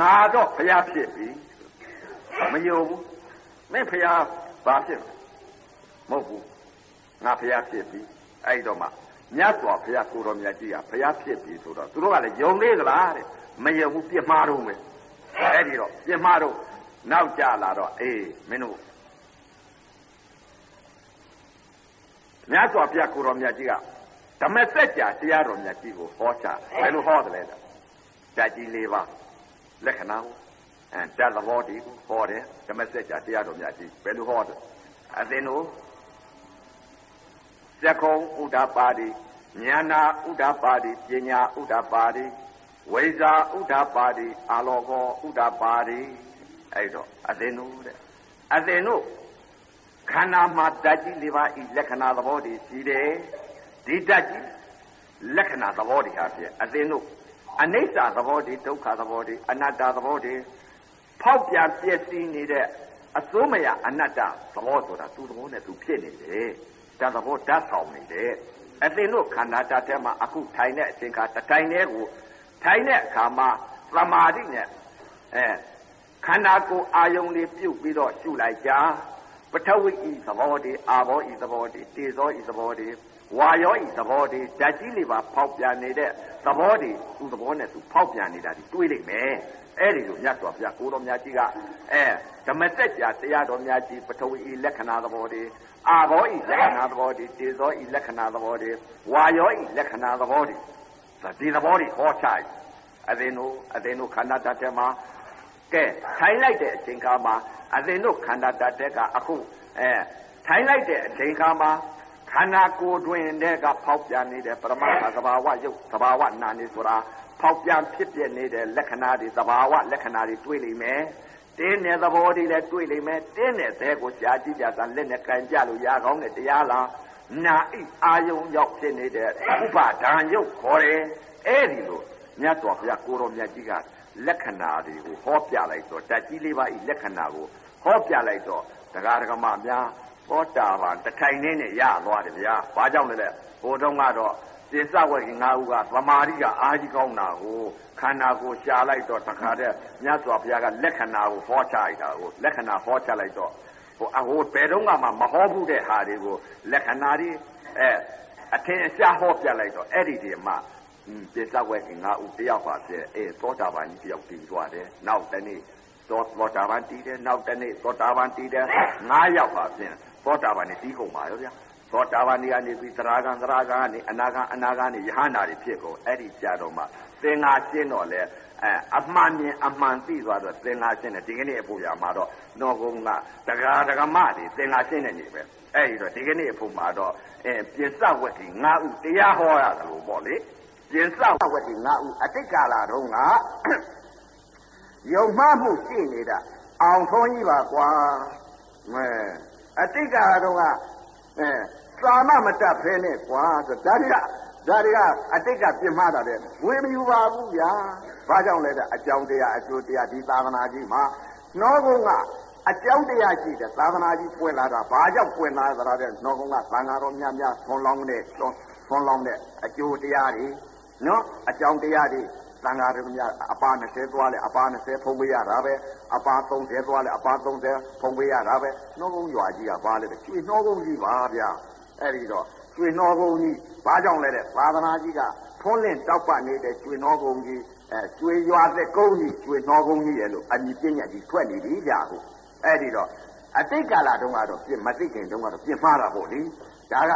ငါတော့ဘုရားဖြစ်ပြီမယုံဘူးမင်းဘုရား ဘာဖြစ်မဟုတ်ဘူးငါဘုရားဖြစ်ပြီအဲ့တော့မှမြတ်စွာဘုရားကိုတော်မြတ်ကြီးကဘုရားဖြစ်ပြီဆိုတော့သူတို့ကလည်းယုံသေးသလားတဲ့မယုံဘူးပြစ်မှားတော့မယ်အဲ့ဒီတော့ပြစ်မှားတော့နောက်ကြလာတော့အေးမင်းတို့မြတ်စွာဘုရားကိုတော်မြတ်ကြီးကဓမ္မစကြာတရားတော်မြတ်ကြီးကိုဟောချဘယ်လိုဟောတယ်လဲဓာကြီး၄ပါးလက္ခဏာကို အဲတသဘောတည်းကိုဟောတယ်ဓမ္မစကြာတရားတော်မြတ်ကြီးဘယ်လိုဟောတယ်အသင်တို့သက္ကုံဥဒ္ဒပါတိဉာဏဥဒ္ဒပါတိပညာဥဒ္ဒပါတိဝိဇာဥဒ္ဒပါတိအာလောကောဥဒ္ဒပါတိအဲ့တော့အသင်တို့တဲ့အသင်တို့ခန္ဓာမှာဓာတ်ကြီး၄ပါးဤလက္ခဏာသဘောတွေရှိတယ်ဒီဓာတ်ကြီးလက္ခဏာသဘောတွေဟာဖြင့်အသင်တို့အနိစ္စသဘောတွေဒုက္ခသဘောတွေအနတ္တသဘောတွေ ဖောက်ပြန်ပြည့်စည်နေတဲ့အစိုးမရအနတ္တသဘောဆိုတာသူ့သဘောနဲ့သူဖြစ်နေတယ်ဒါသဘောဓာတ်ဆောင်နေတယ်အသင်တို့ခန္ဓာဓာတ်ထဲမှာအခုထိုင်တဲ့အချိန်ခါတတိုင်းတည်းကိုထိုင်တဲ့အခါမှာသမာဓိနဲ့အဲခန္ဓာကိုယ်အာယုံတွေပြုတ်ပြီးတော့ရှုလိုက်ကြပထဝီဤသဘောတည်းအာဘောဤသဘောတည်းတေဇောဤသဘောတည်းဝါယောဤသဘောတည်းဓာတ်ကြီးလေးပါဖောက်ပြန်နေတဲ့သဘောတည်းသူသဘောနဲ့သူဖောက်ပြန်နေတာဒီတွေးလိုက်မယ် အဲ့ဒီလိုမြတ်စွာဘုရားကိုတော်မြတ်ကြီးကအဲဓမ္မစကြာတရားတော်များကြီးပထဝီဤလက္ခဏာသဘောတည်းအာဘောဤလက္ခဏာသဘောတည်းတေဇောဤလက္ခဏာသဘောတည်းဝါယောဤလက္ခဏာသဘောတည်းဒီသဘောတွေဟောချအသင်တို့အသင်တို့ခန္ဓာတတ်တဲ့မှာကဲထိုင်လိုက်တဲ့အချိန်ခါမှာအသင်တို့ခန္ဓာတတ်တဲ့ကအခုအဲထိုင်လိုက်တဲ့အချိန်ခါမှာခန္ဓာကိုယ်တွင်တဲ့ကဖောက်ပြန်နေတဲ့ပရမတ္ထသဘာဝယုတ်သဘာဝနာနေဆိုတာ ဖောက်ပြန်ဖြစ်ပြနေတဲ့လက္ခဏာတွေသဘာဝလက္ခဏာတွေတွေ့လိမ့်မယ်တင်းတဲ့သဘောတွေလည်းတွေ့လိမ့်မယ်တင်းတဲ့သဲကိုရှားကြည့်ကြတာလက်နဲ့ကန်ကြလို့ရကောင်းတဲ့တရားလားနာဣအာယုံရောက်ဖြစ်နေတဲ့ဥပါဒံယုတ်ခေါ်တယ်အဲ့ဒီလိုမြတ်တော်ဘုရားကိုတော်မြတ်ကြီးကလက္ခဏာတွေကိုဟောပြလိုက်တော့တကြီးလေးပါဤလက္ခဏာကိုဟောပြလိုက်တော့တရားဓမ္မများသောတာပန်တထိုင်နေနဲ့ရသွားတယ်ဗျာဘာကြောင့်လဲလဲဟိုတုန်းကတော့ ပြင်စဝက်ကြီးငါးဦးကသမာဓိကအာကြီးကောင်းတာကိုခန္ဓာကိုရှာလိုက်တော့တခါတည်းမြတ်စွာဘုရားကလက္ခဏာကိုဟောချလိုက်တာကိုလက္ခဏာဟောချလိုက်တော့ဟိုအဟိုဘယ်တော့မှမဟောဘူးတဲ့ဟာတွေကိုလက္ခဏာတွေအဲအထင်ရှားဟောပြလိုက်တော့အဲ့ဒီဒီမှာပြင်စဝက်ကြီးငါးဦးတယောက်ပါပြဲအဲသောတာပန်ကြီးတယောက်တည်သွားတယ်နောက်တနေ့သောသောတာပန်တည်တယ်နောက်တနေ့သောတာပန်တည်တယ်ငါးယောက်ပါပြင်သောတာပန်နေတီးကုန်ပါရောဗျာ သောတာပန်နေကနေပြီးသရဂံသရဂံကနေအနာဂံအနာဂံနေယဟန္တာတွေဖြစ်ကုန်အဲ့ဒီကြာတော့မှသင်္ဃာရှင်းတော့လေအဲအမှန်မြင်အမှန်သိသွားတော့သင်္ဃာရှင်းတယ်ဒီကနေ့အဖို့ရမှာတော့နော်ကုန်းကတက္ကရာတက္ကမတွေသင်္ဃာရှင်းတဲ့ညီပဲအဲ့ဒီတော့ဒီကနေ့အဖို့မှာတော့အဲပြစ္ဆဝက်ကြီးငါးဥတရားဟောရတယ်လို့ပေါ့လေပြစ္ဆဝက်ကြီးငါးဥအတိတ်ကာလတုန်းကယုံမှမှုရှိနေတာအောင်ထုံးကြီးပါကွာမဲအတိတ်ကာလတုန်းကအဲ သာမမတတ်ဖဲနဲ့ကွာဆိုဒါတွေကဒါတွေကအတိတ်ကပြင်းမှားတာတဲ့ဝေမယူပါဘူးဗျာဘာကြောင့်လဲတဲ့အကြောင်းတရားအကျိုးတရားဒီသာသနာကြီးမှာနှောကုန်းကအကြောင်းတရားရှိတဲ့သာသနာကြီးပွင့်လာတာဘာကြောင့်ပွင့်လာသလားတဲ့နှောကုန်းကသံဃာတော်များများဆွန်လောင်းတဲ့ဆွန်လောင်းတဲ့အကျိုးတရားတွေနော်အကြောင်းတရားတွေသံဃာတော်များအပါ20သွားလဲအပါ20ဖုံးပေးရတာပဲအပါ30သွားလဲအပါ30ဖုံးပေးရတာပဲနှောကုန်းရွာကြီးကဘာလဲတဲ့ကျွေနှောကုန်းကြီးပါဗျာ အဲ့ဒီတော့ကျွေနှောကုန်းကြီးဘာကြောင့်လဲတဲ့သာသနာကြီးကထွန်းလင့်တောက်ပနေတဲ့ကျွေနှောကုန်းကြီးအဲကျွေရွာသက်ကုန်းကြီးကျွေနှောကုန်းကြီးရဲ့လို့အညီပညာကြီးထွက်နေပြီဗျာဟုတ်အဲ့ဒီတော့အတိတ်ကာလတုန်းကတော့ပြင်မသိခင်တုန်းကတော့ပြင်မှားတာပေါ့လေဒါက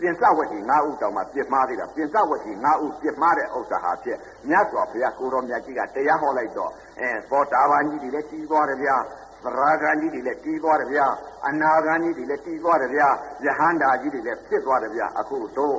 ပြင်စဝက်ကြီး၅ဥတောင်မှပြင်မှားသေးတာပြင်စဝက်ကြီး၅ဥပြင်မှားတဲ့ဥစ္စာဟာဖြစ်မြတ်စွာဘုရားကိုတော်မြတ်ကြီးကတရားဟောလိုက်တော့အဲဘောတာပန်ကြီးတွေလည်းကြီးသွားတယ်ဗျာ သရဂန်ကြီးတွေလည်းတီးသွားတယ်ဗျာအနာဂန်ကြီးတွေလည်းတီးသွားတယ်ဗျာယဟန္တာကြီးတွေလည်းဖြစ်သွားတယ်ဗျာအခုတို့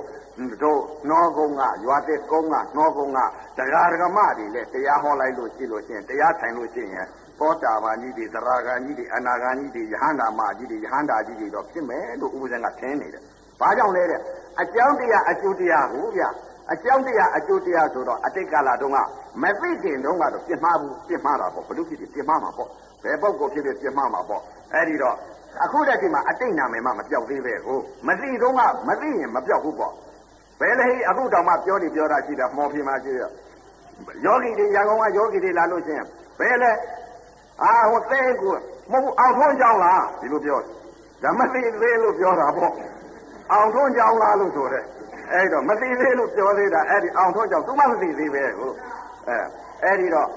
တို့နှောကုန်းကရွာတဲ့ကုန်းကနှောကုန်းကတရားဓမ္မတွေလည်းတရားဟောလိုက်လို့ရှိလို့ရှိရင်တရားထိုင်လို့ရှိရင်သောတာပန်ကြီးတွေသရဂန်ကြီးတွေအနာဂန်ကြီးတွေယဟန္တာမကြီးတွေယဟန္တာကြီးတွေတော့ဖြစ်မယ်လို့ဥပဇင်ကထင်နေတယ်ဘာကြောင့်လဲတဲ့အကြောင်းတရားအကျိုးတရားကိုဗျာအကြောင်းတရားအကျိုးတရားဆိုတော့အတိတ်ကာလတုန်းကမသိခင်တုန်းကတော့ပြစ်မှားဘူးပြစ်မှားတာပေါ့ဘလို့ဖြစ်ဖြစ်ပြစ်မှားမှာပေါ့ ဘယ်ပုဂ္ဂိုလ်ဖြစ်ဖြစ်ပြစ်မှားမှာပေါ့အဲ့ဒီတော့အခုတည်းကမှအတိတ်နာမည်မှမပြောက်သေးပဲကိုမသိတုန်းကမသိရင်မပြောက်ဘူးပေါ့ဘယ်လေအခုတောင်မှပြောနေပြောတာရှိတာမော်ဖီမှာရှိရယောဂီတွေရန်ကုန်ကယောဂီတွေလာလို့ရှိရင်ဘယ်လဲအာဟိုသိကိုမဟုတ်အောင်ထုံးကြောင်းလားဒီလိုပြောဓမ္မသိသေးလို့ပြောတာပေါ့အောင်ထုံးကြောင်းလားလို့ဆိုတဲ့အဲ့တော့မသိသေးလို့ပြောသေးတာအဲ့ဒီအောင်ထုံးကြောင်းသူမှမသိသေးပဲကိုအဲအဲ့ဒီတော့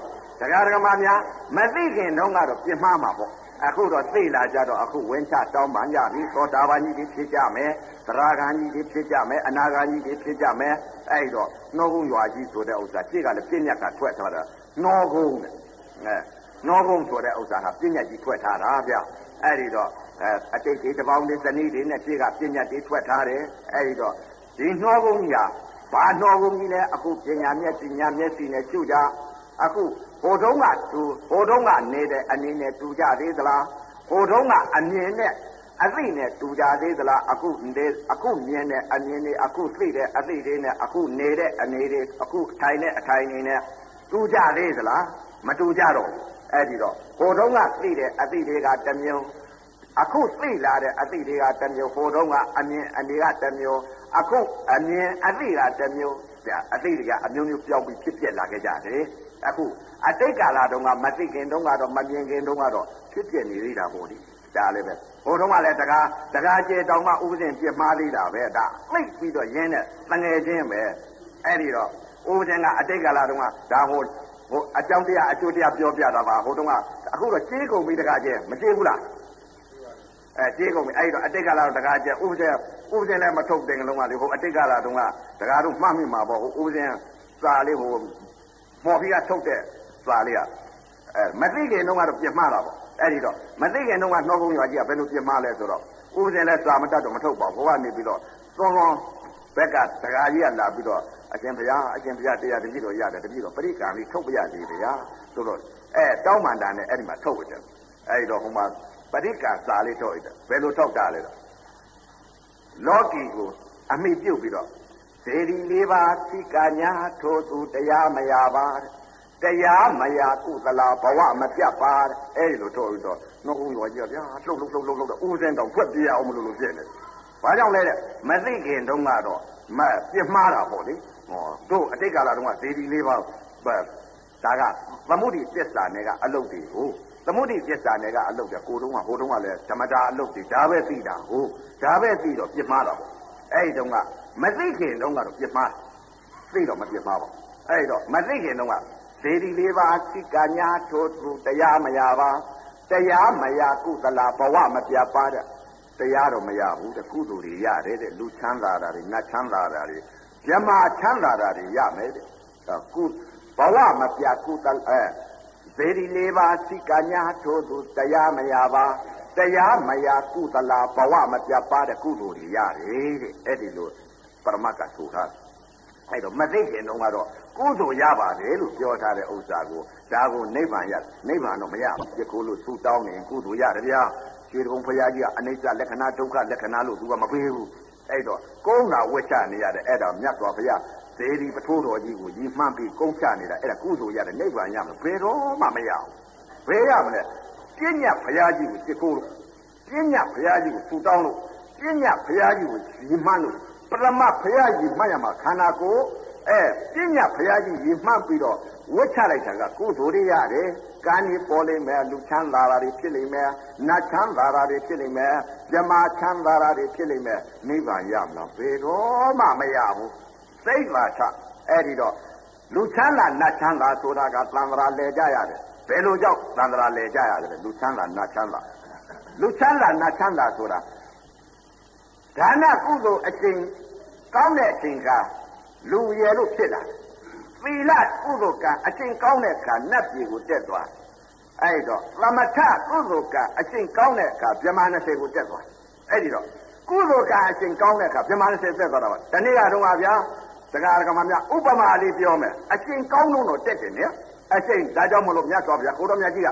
တရားဓမ္မများမသိခင်တုန်းကတော့ပြင်မှားမှာပေါ့အခုတော့သိလာကြတော့အခုဝင်းချတောင်းပန်ကြပြီသောတာပန်ကြီးတွေဖြစ်ကြမယ်သရဂန်ကြီးတွေဖြစ်ကြမယ်အနာဂန်ကြီးတွေဖြစ်ကြမယ်အဲ့တော့နှောကုန်းရွာကြီးဆိုတဲ့ဥစ္စာရှေ့ကလည်းပြည့်ညက်ကထွက်ထားတာနှောကုန်းတဲ့အဲနှောကုန်းဆိုတဲ့ဥစ္စာဟာပြည့်ညက်ကြီးထွက်ထားတာဗျအဲ့ဒီတော့အဲအတိတ်တွေတပေါင်းတွေဇနီးတွေနဲ့ရှေ့ကပြည့်ညက်တွေထွက်ထားတယ်အဲ့ဒီတော့ဒီနှောကုန်းကြီးဟာဘာနှောကုန်းကြီးလဲအခုပညာမျက်စိညာမျက်စိနဲ့ရှုကြအခု ဟိုတုန်းကသူဟိုတုန်းကနေတဲ့အနေနဲ့တူကြသေးသလားဟိုတုန်းကအမြင်နဲ့အသိနဲ့တူကြသေးသလားအခုနေအခုမြင်တဲ့အမြင်တွေအခုသိတဲ့အသိတွေနဲ့အခုနေတဲ့အနေတွေအခုထိုင်တဲ့အထိုင်တွေနဲ့တူကြသေးသလားမတူကြတော့အဲ့ဒီတော့ဟိုတုန်းကသိတဲ့အသိတွေကတမျိုးအခုသိလာတဲ့အသိတွေကတမျိုးဟိုတုန်းကအမြင်အနေကတမျိုးအခုအမြင်အသိကတမျိုးအသိတွေကအမျိုးမျိုးပြောင်းပြီးဖြစ်ပြလာခဲ့ကြတယ် အခုအတိတ်ကာလတုန်းကမသိခင်တုန်းကတော့မမြင်ခင်တုန်းကတော့ဖြစ်ပြနေသေးတာပေါ့ဒီဒါလည်းပဲဟိုတုန်းကလည်းတကားတကားကျေတောင်မှဥပဇင်ပြစ်မှားသေးတာပဲဒါသိပြီးတော့ရင်းတဲ့တငယ်ချင်းပဲအဲ့ဒီတော့ဥပဇင်ကအတိတ်ကာလတုန်းကဒါဟိုဟိုအကြောင်းတရားအကျိုးတရားပြောပြတာပါဟိုတုန်းကအခုတော့ကြေးကုန်ပြီးတကားကျဲမကြေးဘူးလားအဲကြေးကုန်ပြီအဲ့တော့အတိတ်ကာလတော့တကားကျဲဥပဇင်ဥပဇင်လည်းမထုတ်တဲ့ကလုံးကလေဟိုအတိတ်ကာလတုန်းကတကားတို့မှတ်မိမှာပေါ့ဟိုဥပဇင်စာလေးဟို မော်ဖီကထုတ်တဲ့စာလေးကအဲမသိခင်တုန်းကတော့ပြင်မှားတာပေါ့အဲ့ဒီတော့မသိခင်တုန်းကနှောကုန်းရွာကြီးကဘယ်လိုပြင်မှားလဲဆိုတော့ဥပဇင်လဲစာမတတ်တော့မထုတ်ပါဘူးဘဝနေပြီးတော့သွန်သွန်ဘက်ကတကာကြီးကလာပြီးတော့အရှင်ဘုရားအရှင်ဘုရားတရားတကြီးတော်ရတယ်တကြီးတော်ပရိက္ခာလေးထုတ်ပြရသေးတယ်ဗျာဆိုတော့အဲတောင်းမန္တာနဲ့အဲ့ဒီမှာထုတ်ရတယ်အဲ့ဒီတော့ဟိုမှာပရိက္ခာစာလေးထုတ်ရတယ်ဘယ်လိုထုတ်တာလဲတော့လောကီကိုအမိပြုတ်ပြီးတော့ စေရီလေးပါးသိကညာထိုသူတရားမရပါတရားမရကုသလာဘဝမပြတ်ပါအဲ့ဒီလိုတော့တော့နှုတ်ဦးရောကြီးဗျာလှုပ်လှုပ်လှုပ်လှုပ်လှုပ်တော့ဦးစင်းတောင်ဖွက်ပြရအောင်မလို့လို့ပြည့်နေဘာကြောင့်လဲတဲ့မသိခင်တုန်းကတော့မပြစ်မှားတာပေါ့လေဟောတို့အတိတ်ကာလတုန်းကဇေဒီလေးပါဒါကသမုဒိပစ္စာနဲ့ကအလုတ်တွေကိုသမုဒိပစ္စာနဲ့ကအလုတ်တဲ့ကိုတုံးကဟိုတုံးကလည်းဓမ္မတာအလုတ်တွေဒါပဲသိတာဟုတ်ဒါပဲသိတော့ပြစ်မှားတာပေါ့အဲ့ဒီတုန်းက မသိခင်တုန်းကတော့ပြစ်မှားသိတော့မပြစ်မှားပါအဲ့တော့မသိခင်တုန်းကဇေဒီလေးပါစိကညာထိုးသူတရားမရပါတရားမရကုသလာဘဝမပြပါတဲ့တရားတော့မရဘူးတဲ့ကုသိုလ်တွေရတယ်တဲ့လူချမ်းသာတာတွေနတ်ချမ်းသာတာတွေဇမချမ်းသာတာတွေရမယ်တဲ့ကုဘဝမပြကုသအဲဇေဒီလေးပါစိကညာထိုးသူတရားမရပါတရားမရကုသလာဘဝမပြပါတဲ့ကုသိုလ်တွေရတယ်တဲ့အဲ့ဒီလို ပရမတ်ကဆိုထားအဲ့တော့မသိခင်တုန်းကတော့ကုသိုလ်ရပါတယ်လို့ပြောထားတဲ့ဥစ္စာကိုဒါကိုနိဗ္ဗာန်ရနိဗ္ဗာန်တော့မရဘူးဒီကိုလို့ဆူတောင်းနေကုသိုလ်ရတယ်ဗျာရွှေတုံဘုရားကြီးကအနိစ္စလက္ခဏာဒုက္ခလက္ခဏာလို့သူကမပေးဘူးအဲ့တော့ကုန်းတာဝှက်ချနေရတယ်အဲ့ဒါမြတ်စွာဘုရားဇေဒီပထိုးတော်ကြီးကိုကြီးမှန်းပြီးကုန်းချနေတာအဲ့ဒါကုသိုလ်ရတယ်နိဗ္ဗာန်ရမယ်ဘယ်တော့မှမရဘူးဘယ်ရမလဲပြဉ္ညာဘုရားကြီးကိုစစ်ကိုလို့ပြဉ္ညာဘုရားကြီးကိုဆူတောင်းလို့ပြဉ္ညာဘုရားကြီးကိုကြီးမှန်းလို့ပ ရမဘုရားကြီးမှတ်ရမှာခန္ဓာကိုယ်အဲပညာဘုရားကြီးရည်မှတ်ပြီးတော့ဝတ်ချလိုက်တာကကုသိုလ်တွေရတယ်။ကံကြီးပေါ်လိမ့်မယ်လူချမ်းသာတာတွေဖြစ်လိမ့်မယ်။နတ်ချမ်းသာတာတွေဖြစ်လိမ့်မယ်။ဇမာချမ်းသာတာတွေဖြစ်လိမ့်မယ်။နိဗ္ဗာန်ရမလားဘယ်တော့မှမရဘူး။သိပါချအဲ့ဒီတော့လူချမ်းသာနတ်ချမ်းသာဆိုတာကသံဃာလဲကြရတယ်။ဘယ်လိုကြောင့်သံဃာလဲကြရတယ်လူချမ်းသာနတ်ချမ်းသာလူချမ်းသာနတ်ချမ်းသာဆိုတာ ဒါနကုသိုလ်အချိန်ကောင်းတဲ့အချိန်ကလူရယ်လို့ဖြစ်လာသီလကုသိုလ်ကအချိန်ကောင်းတဲ့အခါနတ်ပြည်ကိုတက်သွားအဲ့တော့သမထကုသိုလ်ကအချိန်ကောင်းတဲ့အခါဗြဟ္မာ20ကိုတက်သွားအဲ့ဒီတော့ကုသိုလ်ကအချိန်ကောင်းတဲ့အခါဗြဟ္မာ20တက်သွားတာပါဒီနေ့ကတော့ဗျာတက္ကရာကမများဥပမာလေးပြောမယ်အချိန်ကောင်းလို့တော့တက်တယ်နော်အချိန်ဒါကြောင့်မလို့မြတ်စွာဘုရားကိုတော်မြတ်ကြီးက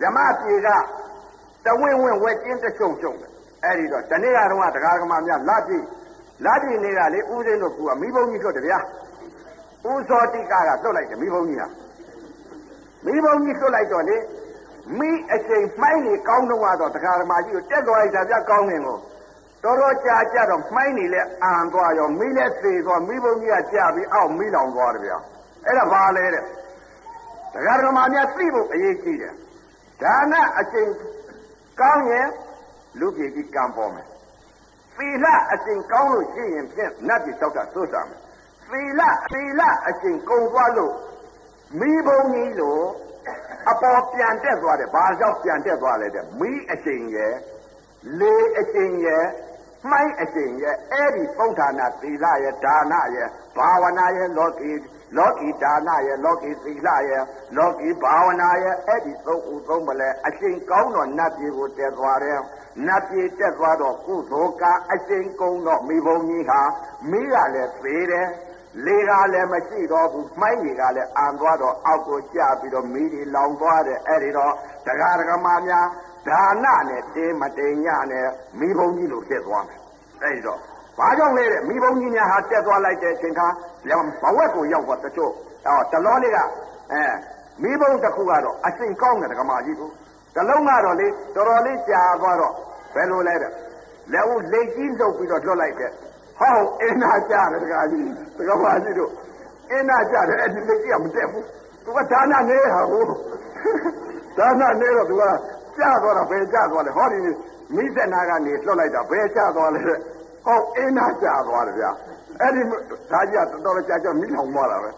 ဗြဟ္မာပြည်က တဝင်းဝင်းဝဲကျင်းတချုံချုံအဲ့ဒီတော့ဒီနေ့ကတော့တက္ကရာကမများလာပြီလာပြီနေကလေဦးစင်းတို့ကမိဘုံကြီးလွတ်တယ်ဗျာဦးစောတိကကလွတ်လိုက်တယ်မိဘုံကြီးဟာမိဘုံကြီးလွတ်လိုက်တော့လေမိအချိန်မှိုင်းနေကောင်းတော့တော့တရားဓမ္မကြီးကိုတက်သွားလိုက်တာဗျကောင်းနေကိုတော်တော်ကြာကြတော့မှိုင်းနေလဲအံသွားရောမိလဲသေသွားမိဘုံကြီးကကြာပြီးအောက်မိလောင်သွားတယ်ဗျာအဲ့ဒါဘာလဲတဲ့တရားဓမ္မများသိဖို့အရေးကြီးတယ်ဒါနအချိန် ကောင်းရင်လူပြည်ကြီးကံပေါ်မယ်သီလအကျင့်ကောင်းလို့ရှိရင်ဖြင့်နတ်ပြည်တောက်တာသို့တာမယ်သီလသီလအကျင့်ကုန်သွားလို့မိဘုံကြီးလို့အပေါ်ပြန်တက်သွားတယ်ဘာကြောင့်ပြန်တက်သွားလဲတဲ့မိအကျင့်ရဲ့လေအကျင့်ရဲ့မှိုင်းအကျင့်ရဲ့အဲ့ဒီပုဋ္ဌာနာသီလရဲ့ဒါနရဲ့ဘာဝနာရဲ့လောကီ လောကီဒါနရဲ့လောကီသီလရဲ့လောကီဘာဝနာရဲ့အဲ့ဒီသုံးဦးသုံးမလဲအကျင့်ကောင်းတော့နတ်ပြည်ကိုတက်သွားတယ်နတ်ပြည်တက်သွားတော့ကုသိုလ်ကအကျင့်ကုန်းတော့မိဘုံကြီးဟာမိကလည်းသေးတယ်လေကလည်းမရှိတော့ဘူးမှိုင်းကြီးကလည်းအံသွားတော့အောက်ကိုကျပြီးတော့မိတွေလောင်သွားတယ်အဲ့ဒီတော့တရားဓမ္မများဒါနနဲ့တင်းမတိန်ညနဲ့မိဘုံကြီးလိုဖြစ်သွားမယ်အဲ့ဒီတော့ ဘာကြောင့်လဲတဲ့မိဘုံကြီးများဟာတက်သွားလိုက်တဲ့အချိန်ခါဘဝက်ကိုရောက်သွားတချို့အော်တလောလေးကအဲမိဘုံတစ်ခုကတော့အရှင်ကောင်းတဲ့ဓမ္မကြီးကိုတလုံးကတော့လေတော်တော်လေးကြာသွားတော့ဘယ်လိုလဲတဲ့လက်ဦးလက်ကြီးလှုပ်ပြီးတော့လွတ်လိုက်တဲ့ဟောအင်းနာကြတယ်တကားကြီးတကားပါကြီးတို့အင်းနာကြတယ်အဲ့ဒီလက်ကြီးကမတက်ဘူးသူကဒါနနေဟာဟိုဒါနနေတော့သူကကြာသွားတာဘယ်ကြာသွားလဲဟောဒီမိသက်နာကနေလွတ်လိုက်တာဘယ်ကြာသွားလဲ ဟောအင်းနာကြာသွားတယ်ဗျာအဲ့ဒီဒါကြီးကတော်တော်ကြာကြာမိလောင်သွားတာပဲ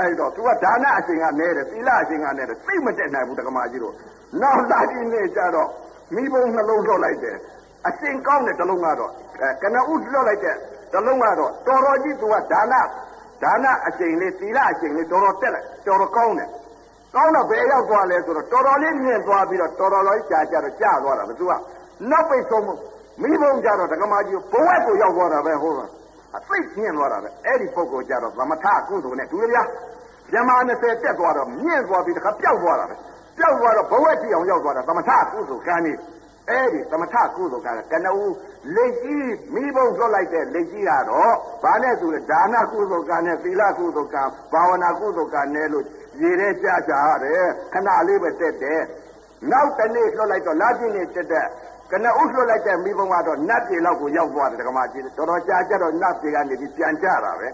အဲ့တော့သူကဒါနအရှင်ကနေတယ်သီလအရှင်ကနေတယ်သိမတက်နိုင်ဘူးတက္ကမကြီးတို့နောက်လာကြီးနေကြတော့မိဘုံနှလုံးလွတ်လိုက်တယ်အရှင်ကောင်းတဲ့တလုံးကတော့ကနဦးလွတ်လိုက်တဲ့တလုံးကတော့တော်တော်ကြီးသူကဒါနဒါနအရှင်လေးသီလအရှင်လေးတော်တော်တက်လိုက်တော်တော်ကောင်းတယ်ကောင်းတော့ဘယ်ရောက်သွားလဲဆိုတော့တော်တော်လေးမြင့်သွားပြီးတော့တော်တော်လေးကြာကြာတော့ကြာသွားတာဘသူကနောက်ပိတ်ဆုံး မိဘုံကြတော့ဒကမာကြီးဘဝက်ကိုရောက်သွားတာပဲဟုတ်လားအသိမြင့်သွားတာပဲအဲ့ဒီပုဂ္ဂိုလ်ကြတော့သမထကုသိုလ်နဲ့တူရဗျာဇမာ20တက်သွားတော့မြင့်သွားပြီးတခါပျောက်သွားတာပဲပျောက်သွားတော့ဘဝက်တိအောင်ရောက်သွားတာသမထကုသိုလ်ကံနေအဲ့ဒီသမထကုသိုလ်ကကနဦးလက်ကြီးမိဘုံလွတ်လိုက်တဲ့လက်ကြီးကတော့ဘာနဲ့ဆိုလဲဒါနကုသိုလ်ကံနဲ့သီလကုသိုလ်ကံဘာဝနာကုသိုလ်ကံနဲ့လို့ရေထဲကြကြရတယ်ခဏလေးပဲတက်တယ်နောက်တနေ့လွတ်လိုက်တော့လာပြင်းနေတက်တဲ့ ကနအုပ်လွတ်လိုက်တဲ့မိဘုံကတော့နတ်ပြည်လောက်ကိုရောက်သွားတယ်ဓမ္မကြီးတော်တော်ကြာကြတော့နတ်ပြည်ကနေပြီးပြန်ကြတာပဲ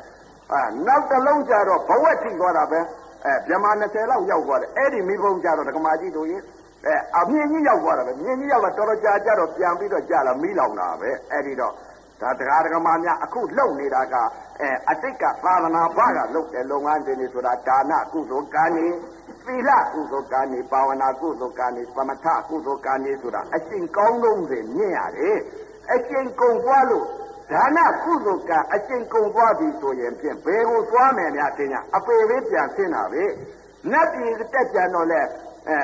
အာနောက်တစ်လုံးကြတော့ဘဝထိသွားတာပဲအဲမြမ20လောက်ရောက်သွားတယ်အဲ့ဒီမိဘုံကြတော့ဓမ္မကြီးတို့ရင်အဲအမြင့်ကြီးရောက်သွားတာပဲမြင့်ကြီးရောက်တော့တော်တော်ကြာကြတော့ပြန်ပြီးတော့ကြာလာမိလောင်တာပဲအဲ့ဒီတော့ဒါတရားဓမ္မများအခုလုံနေတာကအဲအတိတ်ကသာသနာ့ဘာကလုပ်တဲ့လုပ်ငန်းတွေဆိုတာဒါနကုသိုလ်ကံနေ သီလကုသိုလ်ကံနေဘာဝနာကုသိုလ်ကံနေသမထကုသိုလ်ကံနေဆိုတာအရှင်ကောင်းဆုံးတွေမြင်ရတယ်အရှင်ကုံသွားလို့ဒါနကုသိုလ်ကအရှင်ကုံသွားပြီဆိုရင်ဖြင့်ဘယ်ကိုသွားမယ်များတင်ညာအပေလေးပြန်ဆင်းတာပဲနတ်ပြည်တက်ပြန်တော့လဲအဲ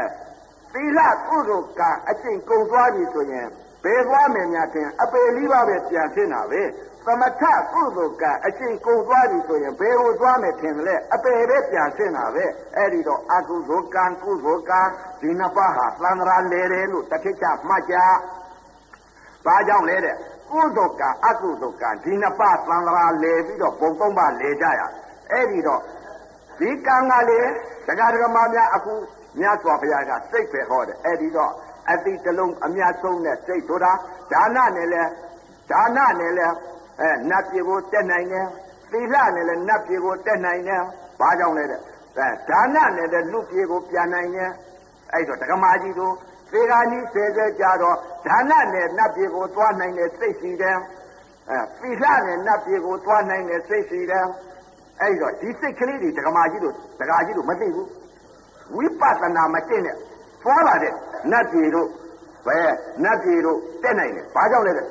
သီလကုသိုလ်ကအရှင်ကုံသွားပြီဆိုရင်ဘယ်သွားမယ်များတင်အပေလေးပါပဲပြန်ဆင်းတာပဲ သမထကုသိုလ်ကအရှင်ကုံသွားပြီဆိုရင်ဘယ်ကိုသွားမယ်ထင်တယ်လဲအပေပဲပြန်ဆင်းတာပဲအဲ့ဒီတော့အကုသိုလ်ကံကုသိုလ်ကံဒီနှစ်ပါးဟာသံဃာလေတယ်လို့တတိချမှတ်ကြဘာကြောင့်လဲတဲ့ကုသိုလ်ကံအကုသိုလ်ကံဒီနှစ်ပါးသံဃာလေပြီးတော့ဘုံသုံးပါလေကြရအဲ့ဒီတော့ဒီကံကလေတရားဓမ္မများအခုမြတ်စွာဘုရားကစိတ်ပဲဟောတယ်အဲ့ဒီတော့အတိတလုံးအမြတ်ဆုံးတဲ့စိတ်ဆိုတာဒါနနဲ့လဲဒါနနဲ့လဲ အဲနတ်ပြည်ကိုတက်နိုင်တယ်သီလနဲ့လည်းနတ်ပြည်ကိုတက်နိုင်တယ်ဘာကြောင့်လဲတဲ့အဲဒါနနဲ့လည်းလူပြည်ကိုပြန်နိုင်တယ်အဲ့တော့ဒကမာကြီးတို့သေဃာကြီးဆဲဆဲကြတော့ဒါနနဲ့နတ်ပြည်ကိုသွားနိုင်တဲ့စိတ်ရှိတယ်အဲသီလနဲ့နတ်ပြည်ကိုသွားနိုင်တဲ့စိတ်ရှိတယ်အဲ့တော့ဒီစိတ်ကလေးတွေဒကမာကြီးတို့ဒကာကြီးတို့မသိဘူးဝိပဿနာမသိနဲ့သွားလာတဲ့နတ်ပြည်တို့ ဘယ်နတ်ပြည်တို့တက်နိုင်တယ်ဘာကြောင့်လဲတဲ့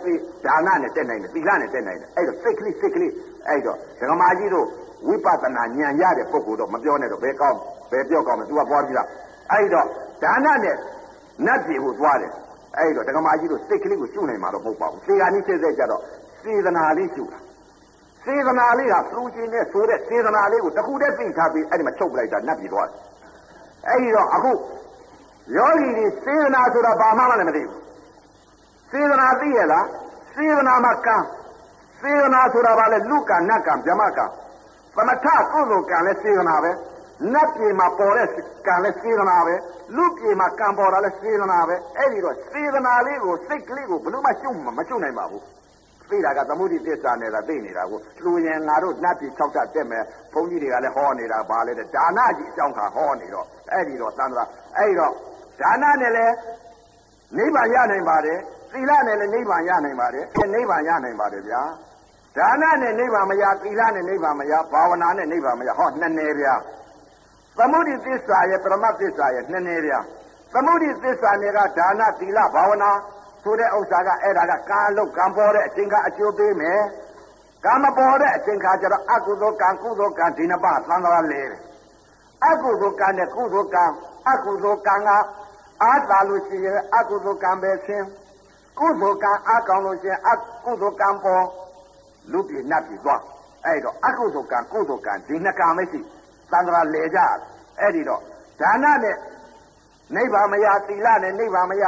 ဒါနနဲ့တက်နိုင်တယ်သီလနဲ့တက်နိုင်တယ်အဲ့တော့စိတ်ကလေးစိတ်ကလေးအဲ့တော့ဒကမာကြီးတို့ဝိပဿနာဉာဏ်ရတဲ့ပုဂ္ဂိုလ်တော့မပြောနဲ့တော့ဘယ်ကောင်းဘယ်ပြောကောင်းမလဲ तू ကပွားပြီးသားအဲ့တော့ဒါနနဲ့နတ်ပြည်ကိုသွားတယ်အဲ့တော့ဒကမာကြီးတို့စိတ်ကလေးကိုရှုနိုင်မှာတော့မဟုတ်ပါဘူးသေဃာနိစိတ်စိတ်ကြတော့စေတနာလေးရှုတာစေတနာလေးကသူချင်းနဲ့ဆိုတဲ့စေတနာလေးကိုတခုတည်းသိထားပြီးအဲ့ဒီမှာချုပ်ပလိုက်တာနတ်ပြည်သွားတယ်အဲ့ဒီတော့အခု ယောဂီတွေစေတနာဆိုတာဘာမှလည်းမသိဘူးစေတနာသိရလားစေတနာမှာကံစေတနာဆိုတာဘာလဲလူကံနတ်ကံဗြဟ္မကံသမထကုသိုလ်ကံလည်းစေတနာပဲနတ်ပြည်မှာပေါ်တဲ့ကံလည်းစေတနာပဲလူပြည်မှာကံပေါ်တာလည်းစေတနာပဲအဲ့ဒီတော့စေတနာလေးကိုစိတ်ကလေးကိုဘယ်လို့မှရှုံမရှုံနိုင်ပါဘူးသိတာကသမုဒိသစ္စာနဲ့သာသိနေတာကိုလူရင်ငါတို့နတ်ပြည်၆တက်တက်မယ်ဘုန်းကြီးတွေကလည်းဟောနေတာပါလေဒါနကြီးအကြောင်းခါဟောနေတော့အဲ့ဒီတော့သံဃာအဲ့ဒီတော့ ဒါနနဲ့လည်းနိဗ္ဗာန်ရနိုင်ပါတယ်သီလနဲ့လည်းနိဗ္ဗာန်ရနိုင်ပါတယ်နိဗ္ဗာန်ရနိုင်ပါတယ်ဗျာဒါနနဲ့နိဗ္ဗာန်မရသီလနဲ့နိဗ္ဗာန်မရဘာဝနာနဲ့နိဗ္ဗာန်မရဟောနှစ်နယ်ဗျာသမုဒိသစ္စာရဲ့ပရမတ်သစ္စာရဲ့နှစ်နယ်ဗျာသမုဒိသစ္စာနဲ့ကဒါနသီလဘာဝနာဆိုတဲ့ဥစ္စာကအဲ့ဒါကကာလုတ်ကံပေါ်တဲ့အချိန်ကအကျိုးပေးမယ်ကံမပေါ်တဲ့အချိန်ခါကျတော့အကုသိုလ်ကံကုသိုလ်ကံဒီနှစ်ပါးသံဃာလဲတယ်အကုသိုလ်ကံနဲ့ကုသိုလ်ကံအကုသိုလ်ကံက အားသာလို့ရှိရင်အကုသိုလ်ကံပဲဆင်းကုသိုလ်ကံအားကောင်းလို့ရှိရင်အကုသိုလ်ကံပေါ်လူပြည်နတ်ပြည်သွားအဲ့တော့အကုသိုလ်ကံကုသိုလ်ကံဒီနှစ်ကံမရှိသံဃာလဲကြအဲ့ဒီတော့ဒါနနဲ့နိဗ္ဗာန်မရသီလနဲ့နိဗ္ဗာန်မရ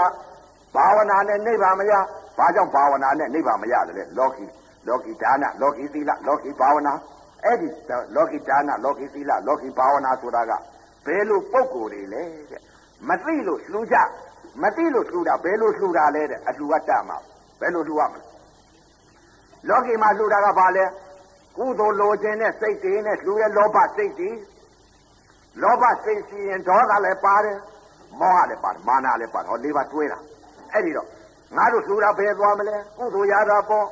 ဘာဝနာနဲ့နိဗ္ဗာန်မရဘာကြောင့်ဘာဝနာနဲ့နိဗ္ဗာန်မရတယ်လဲလောကီလောကီဒါနလောကီသီလလောကီဘာဝနာအဲ့ဒီလောကီဒါနလောကီသီလလောကီဘာဝနာဆိုတာကဘယ်လိုပုံကိုယ်တွေလဲတဲ့ မသိလို့လှူကြမသိလို့လှူတာဘယ်လိုလှူတာလဲတဲ့အလှူကတတ်မှာဘယ်လိုလှူရမလဲလောကီမှာလှူတာကဘာလဲကုသိုလ်လိုခြင်းနဲ့စိတ်တွေနဲ့လှူရဲ့လောဘစိတ်တွေလောဘစိတ်ရှိရင်ဒေါသလည်းပါတယ်မောဟလည်းပါတယ်မာနလည်းပါတယ်ဟောလေးပါတွဲတာအဲ့ဒီတော့ငါတို့လှူတာဘယ်သွားမလဲကုသိုလ်ရတာပေါ့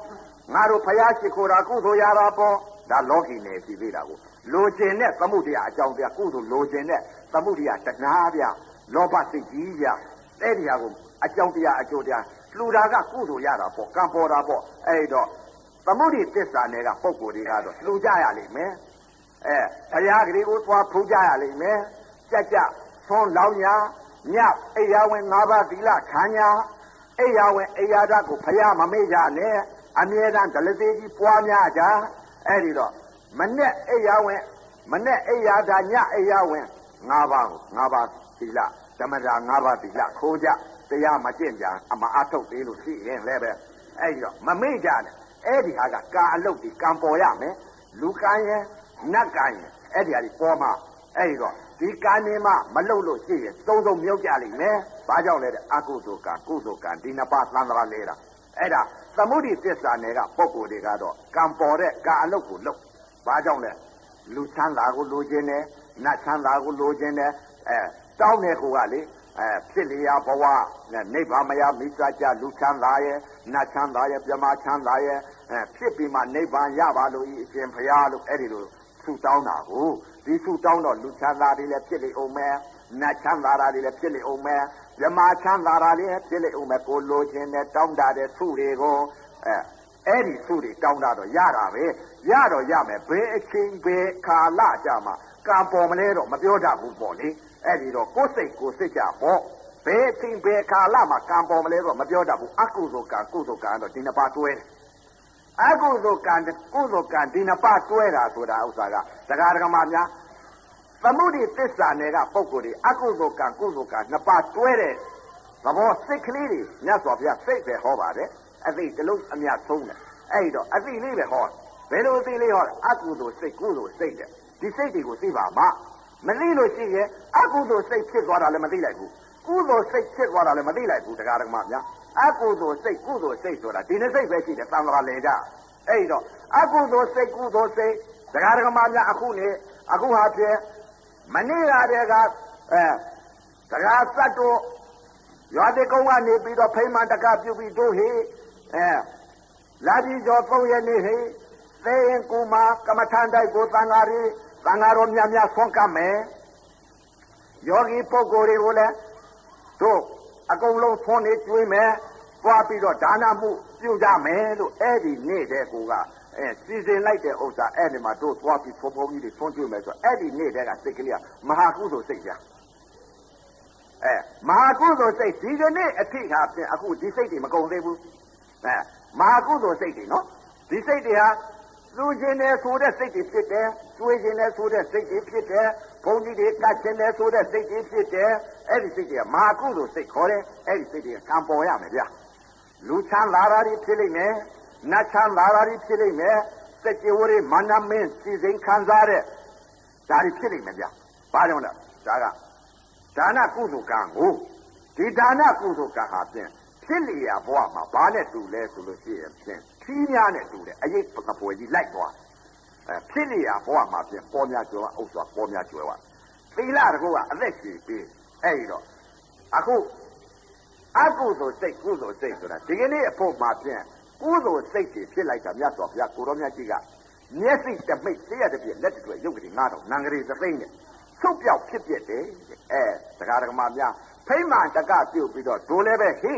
ငါတို့ဖယားရှိခိုးတာကုသိုလ်ရတာပေါ့ဒါလောကီနယ်ဖြစ်သေးတာကိုလိုချင်တဲ့သမှုတရားအကြောင်းတရားကုသိုလ်လိုချင်တဲ့သမှုတရားတဏှာဗျ လောဘစိတ်ကြီးဗျအဲ့ဒီဟာကိုအကြောင်းတရားအကျိုးတရားလှူတာကကုသိုလ်ရတာပေါ့ကံပေါ်တာပေါ့အဲ့တော့သမုဒိသစ္စာနယ်ကပုံကိုယ်တွေကတော့လှူကြရလိမ့်မယ်အဲဘုရားကလေးကိုသွားဖူးကြရလိမ့်မယ်ကြက်ကြသွန်းလောင်းညာညအိယာဝင်၅ပါးသီလခံညာအိယာဝင်အိယာဓာတ်ကိုဘုရားမမေ့ကြနဲ့အမြဲတမ်းဒလသေးကြီးပွားများကြအဲ့ဒီတော့မနဲ့အိယာဝင်မနဲ့အိယာဓာတ်ညအိယာဝင်၅ပါးကို၅ပါး သီလဓမ္မတာ၅ပါးသီလခိုးကြတရားမကျင့်ကြအမအထုတ်သေးလို့ရှိရင်လည်းပဲအဲ့ဒီတော့မမေ့ကြနဲ့အဲ့ဒီဟာကကာအလုတ်ဒီကံပေါ်ရမယ်လူကံရဲ့နတ်ကံရဲ့အဲ့ဒီဟာဒီပေါ်မှာအဲ့ဒီတော့ဒီကံနေမှမလုံလို့ရှိရင်သုံးဆုံးမြုပ်ကြလိမ့်မယ်ဘာကြောင့်လဲတဲ့အကုသိုလ်ကံကုသိုလ်ကံဒီနှစ်ပါးသံဃာလဲတာအဲ့ဒါသမုဒိသစ္စာနယ်ကပုံကိုယ်တွေကတော့ကံပေါ်တဲ့ကံအလုပ်ကိုလုပ်ဘာကြောင့်လဲလူချမ်းသာကိုလိုချင်တယ်နတ်ချမ်းသာကိုလိုချင်တယ်အဲ တောင်းတဲ့ကိုကလေအဲဖြစ်လျာဘဝနဲ့နိဗ္ဗာန်မယမိစ္ဆာကြလူချမ်းသာရဲ့နတ်ချမ်းသာရဲ့ပြမချမ်းသာရဲ့အဲဖြစ်ပြီးမှနိဗ္ဗာန်ရပါလို့ဤအရှင်ဘုရားလို့အဲ့ဒီလိုဆူတောင်းတာကိုဒီဆူတောင်းတော့လူချမ်းသာတွေလည်းဖြစ်လေအောင်မယ်နတ်ချမ်းသာတွေလည်းဖြစ်လေအောင်မယ်ပြမချမ်းသာတွေလည်းဖြစ်လေအောင်မယ်ကိုလိုချင်တဲ့တောင်းတတဲ့ဆူတွေကိုအဲအဲ့ဒီဆူတွေတောင်းတာတော့ရတာပဲရတော့ရမယ်ဘယ်အချိန်ဘယ်ခါလကြမှာကံပေါ်မလဲတော့မပြောတတ်ဘူးပေါ့လေ အဲ့ဒီတော့ကိုယ်စိတ်ကိုစိတ်ကြပေါ့ဘယ်အချိန်ဘယ်ခါလမှာကံပေါ်မလဲတော့မပြောတတ်ဘူးအကုသိုလ်ကံကုသိုလ်ကံတော့ဒီနှစ်ပါးတွဲတယ်အကုသိုလ်ကံကုသိုလ်ကံဒီနှစ်ပါးတွဲတာဆိုတာဥစ္စာကတရားဓမ္မများသမုဒိသစ္စာနယ်ကပုံကိုယ်တွေအကုသိုလ်ကံကုသိုလ်ကံနှစ်ပါးတွဲတဲ့သဘောစိတ်ကလေးတွေမြတ်စွာဘုရားစိတ်ပဲဟောပါတယ်အသိတလုံးအမြတ်ဆုံးတယ်အဲ့တော့အသိလေးပဲဟောဘယ်လိုအသိလေးဟောအကုသိုလ်စိတ်ကုသိုလ်စိတ်တဲ့ဒီစိတ်တွေကိုသိပါမှ မသိလို့ရှိရင်အကုသိုလ်စိတ်ဖြစ်သွားတာလည်းမသိလိုက်ဘူးကုသိုလ်စိတ်ဖြစ်သွားတာလည်းမသိလိုက်ဘူးတရားဓမ္မများအကုသိုလ်စိတ်ကုသိုလ်စိတ်ဆိုတာဒီနှစ်စိတ်ပဲရှိတယ်သံဃာလေကြအဲ့တော့အကုသိုလ်စိတ်ကုသိုလ်စိတ်တရားဓမ္မများအခုနေအခုဟာဖြင့်မနေ့ကတည်းကအဲတရားစတ်တို့ရွာတိကုန်းကနေပြီးတော့ဖိမှန်တကပြုပြီးတို့ဟေအဲလာပြီးကျော်သုံးရနေ့ဟေသေရင်ကူမာကမ္မထန်တိုက်ကိုသံဃာရီ သံဃာတော်များများဆွမ်းကပ်မယ်ယောဂီပုဂ္ဂိုလ်တွေကိုလည်းတို့အကုန်လုံးဆွမ်းနေကျွေးမယ်ပွားပြီးတော့ဒါနမှုပြုကြမယ်လို့အဲ့ဒီနေ့တဲ့ကိုကအဲစီစဉ်လိုက်တဲ့ဥစ္စာအဲ့ဒီမှာတို့သွားပြီးဖုံဖုံကြီးတွေဆွမ်းကျွေးမယ်ဆိုအဲ့ဒီနေ့တဲ့ကစိတ်ကလေးကမဟာကုသိုလ်စိတ်ပြအဲမဟာကုသိုလ်စိတ်ဒီကနေ့အထိဟာဖြင့်အခုဒီစိတ်တွေမကုန်သေးဘူးအဲမဟာကုသိုလ်စိတ်တွေနော်ဒီစိတ်တွေဟာလူချင်းတယ်ဆိုတဲ့စိတ်တွေဖြစ်တယ်၊ တွေးချင်းတယ်ဆိုတဲ့စိတ်တွေဖြစ်တယ်၊ဘုန်းကြီးတွေကတ်ချင်းတယ်ဆိုတဲ့စိတ်တွေဖြစ်တယ်။အဲ့ဒီစိတ်တွေကမာကုသိုလ်စိတ်ခေါ်တယ်။အဲ့ဒီစိတ်တွေကကံပေါ်ရမယ်ဗျာ။လူချမ်းသာတာတွေဖြစ်လိမ့်မယ်။နတ်ချမ်းသာတာတွေဖြစ်လိမ့်မယ်။စัจ java တွေမနမင်းစီစဉ်ခံစားတဲ့ဒါတွေဖြစ်လိမ့်မယ်ဗျာ။ဘာကြောင့်လဲ။ဒါကဒါနကုသိုလ်ကံကိုဒီဒါနကုသိုလ်ကံဟာဖြင့်ဖြစ်လျာဘဝမှာဘာနဲ့တူလဲဆိုလို့ရှိရင်ဖြင့်ခီးများနဲ့တူတယ်အရေးပကပွဲကြီးလိုက်သွားအဲ ဖြစ်နေရဘဝမှာပြင်ပေါ်များကျွယ်ဝဥစ္စာပေါ်များကျွယ်ဝသီလတကူကအသက်ရှင်ပြီးအဲ့ဒီတော့အခုအကုသိုလ်စိတ်ကုသိုလ်စိတ်ဆိုတာဒီကနေ့အဖို့မှာပြင်ကုသိုလ်စိတ်တွေဖြစ်လိုက်တာမြတ်စွာဘုရားကိုရောမြတ်ကြီးကမျက်စိတမိတ်သိရတဲ့ပြလက်တွေရုပ်ကလေး9000နံကလေးသသိန်းနဲ့ဆုတ်ပြောက်ဖြစ်ပြတယ်အဲတရားဓမ္မများဖိမ့်မှတကပြုတ်ပြီးတော့ဒိုးလည်းပဲဟိ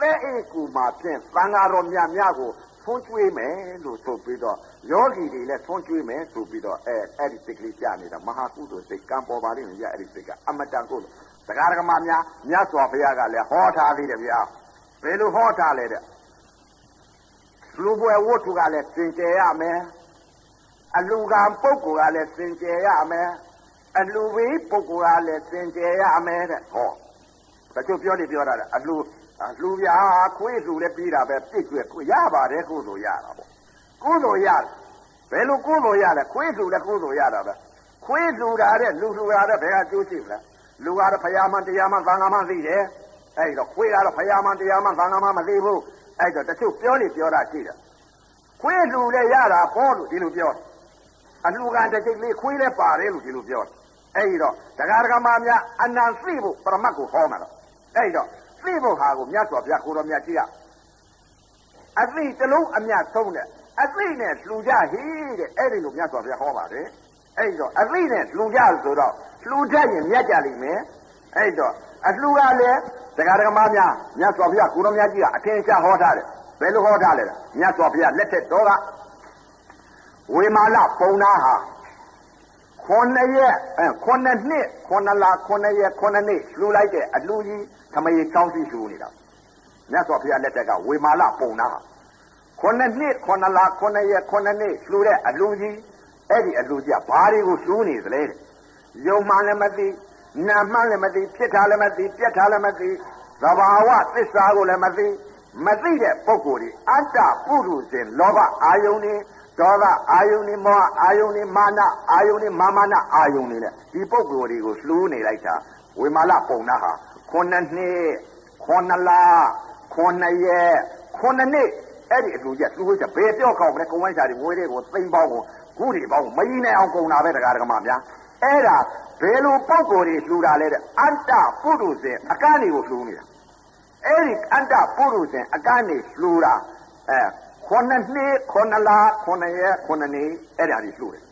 သဲအေကူမှာဖြင့်သံဃာတော်များများကိုဆွန့်ကျွေးမယ်လို့ဆိုပြီးတော့ ယောဂီတွေလည်းဆွန့်ကျွေးမယ်ဆိုပြီးတော့အဲအဲ့ဒီစိတ်ကလေးကြားနေတာမဟာကုသိုလ်စိတ်ကံပေါ်ပါလိမ့်မယ်ဗျအဲ့ဒီစိတ်ကအမတန်ကုသိုလ်တရားဓမ္မများမြတ်စွာဘုရားကလည်းဟောထားသေးတယ်ဗျာဘယ်လိုဟောထားလဲတဲ့လူပွဲဝတ္ထုကလည်းသင်ကျယ်ရမယ်အလူကံပုဂ္ဂိုလ်ကလည်းသင်ကျယ်ရမယ်အလူဝေးပုဂ္ဂိုလ်ကလည်းသင်ကျယ်ရမယ်တဲ့ဟောတချို့ပြောနေပြောတာအလူလူပြာခွေးလူလည်းပြီးတာပဲပြစ်ကျွဲရပါတယ်ကုသိုလ်ရတာပေါ့ ကုသိုလ်ရတယ်ဘယ်လိုကုသိုလ်ရလဲခွေးလူလည်းကုသိုလ်ရတာပဲခွေးလူတာတဲ့လူလူတာတဲ့ဘယ်ကကျိုးရှိမလဲလူကတော့ဖယားမန်တရားမန်သံဃာမန်သိတယ်အဲ့တော့ခွေးကတော့ဖယားမန်တရားမန်သံဃာမန်မသိဘူးအဲ့တော့တချို့ပြောနေပြောတာရှိတယ်ခွေးလူလည်းရတာဟောလို့ဒီလိုပြောအလူကတစ်ချိန်လေးခွေးလည်းပါတယ်လို့ဒီလိုပြောအဲ့ဒီတော့တရားဓမ္မများအနံသိဖို့ပရမတ်ကိုဟောမှာတော့အဲ့တော့သိဖို့ဟာကိုမြတ်စွာဘုရားကိုတော်မြတ်ကြီးကအသိတလုံးအမြတ်ဆုံးတဲ့ အသိနဲ့လှူကြဟိတဲ့အဲ့ဒီလိုမြတ်စွာဘုရားဟောပါတယ်အဲ့တော့အသိနဲ့လှူကြဆိုတော့လှူတတ်ရင်မြတ်ကြလိမ့်မယ်အဲ့တော့အလှူကလည်းတရားဓမ္မများမြတ်စွာဘုရားကိုတော်မြတ်ကြီးကအထင်ရှားဟောထားတယ်ဘယ်လိုဟောထားလဲမြတ်စွာဘုရားလက်ထက်တော်ကဝေမာလပုံနာဟာခုနှစ်ရက်အဲခုနှစ်နှစ်ခုနှစ်လခုနှစ်ရက်ခုနှစ်နှစ်လှူလိုက်တဲ့အလှူကြီးသမယေကောင်းစီလှူနေတာမြတ်စွာဘုရားလက်ထက်ကဝေမာလပုံနာ ခုနှစ်နှစ်ခုနှစ်လခုနှစ်ရက်ခုနှစ်နှစ်လှူတဲ့အလှူကြီးအဲ့ဒီအလှူကြီးကဘာတွေကိုလှူနေသလဲတဲ့ယုံမှလည်းမသိနာမှလည်းမသိဖြစ်တာလည်းမသိပြက်တာလည်းမသိသဘာဝသစ္စာကိုလည်းမသိမသိတဲ့ပုဂ္ဂိုလ်ဒီအတ္တပုရုဇဉ်လောဘအာယုန်နေဒေါသအာယုန်နေမောဟအာယုန်နေမာနအာယုန်နေမာမနာအာယုန်နေနဲ့ဒီပုဂ္ဂိုလ်တွေကိုလှူးနေလိုက်တာဝေမာလပုံနာဟာခုနှစ်နှစ်ခုနှစ်လခုနှစ်ရက်ခုနှစ်နှစ် အဲ့ဒီအလူချက်လှူးချက်ဘယ်ပြောကောက်မလဲကုံဝိုင်းစာတွေငွေတွေကိုသိမ့်ပေါင်းကိုခုတွေပေါင်းမကြီးနိုင်အောင်ကုန်တာပဲတရားဓမ္မများအဲ့ဒါဘယ်လိုပုံကိုယ်တွေလှူတာလဲတဲ့အတ္တပုရုဇဉ်အကန့်တွေကိုလှူနေတာအဲ့ဒီအတ္တပုရုဇဉ်အကန့်တွေလှူတာအဲခုနှစ်နှစ်ခုနှစ်လခုနှစ်ရက်ခုနှစ်နှစ်အဲ့ဒါတွေလှူတယ်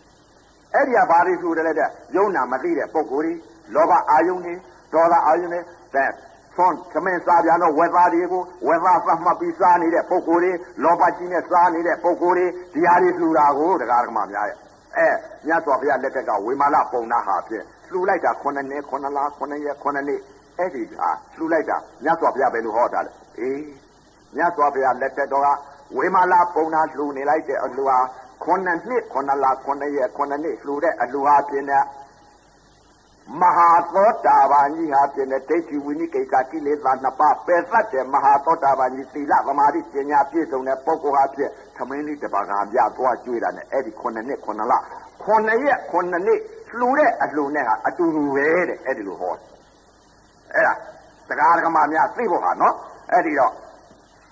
အဲ့ဒီကဘာတွေလှူတယ်လဲတဲ့ယုံနာမသိတဲ့ပုံကိုယ်တွေလောဘအာယုန်တွေဒေါသအာယုန်တွေတဲ့ သွန်သမင်စားပြန်တော့ဝက်သားတွေကိုဝက်သားသတ်မှတ်ပြီးစားနေတဲ့ပုံကိုယ်တွေလောဘကြီးနဲ့စားနေတဲ့ပုံကိုယ်တွေဒီဟာတွေလှူတာကိုတရားဓမ္မများရဲ့အဲမြတ်စွာဘုရားလက်ထက်ကဝေမာလပုံနာဟာဖြင့်လှူလိုက်တာ9နှစ်9လ9ရက်9နှစ်အဲ့ဒီဟာလှူလိုက်တာမြတ်စွာဘုရားဘယ်လိုဟောတာလဲအေးမြတ်စွာဘုရားလက်ထက်တော်ကဝေမာလပုံနာလှူနေလိုက်တဲ့အလှူဟာ9နှစ်9လ9ရက်9နှစ်လှူတဲ့အလှူဟာဖြင့် မဟာသောတာပန်ကြီးဟာပြင်တဲ့ဒိဋ္ဌိဝိနိကိစ္စကိလေသာနှစ်ပါးပယ်သတ်တဲ့မဟာသောတာပန်ကြီးသီလသမာဓိပညာပြည့်စုံတဲ့ပုဂ္ဂိုလ်ဟာဖြင့်သမင်းလေးတပါးကပြသွားကျွေးတာနဲ့အဲ့ဒီ9နှစ်9လ9ရက်9နှစ်လှူတဲ့အလှူနဲ့ဟာအတူတူပဲတဲ့အဲ့ဒီလိုဟောအဲ့ဒါတရားဓမ္မများသိဖို့ဟာနော်အဲ့ဒီတော့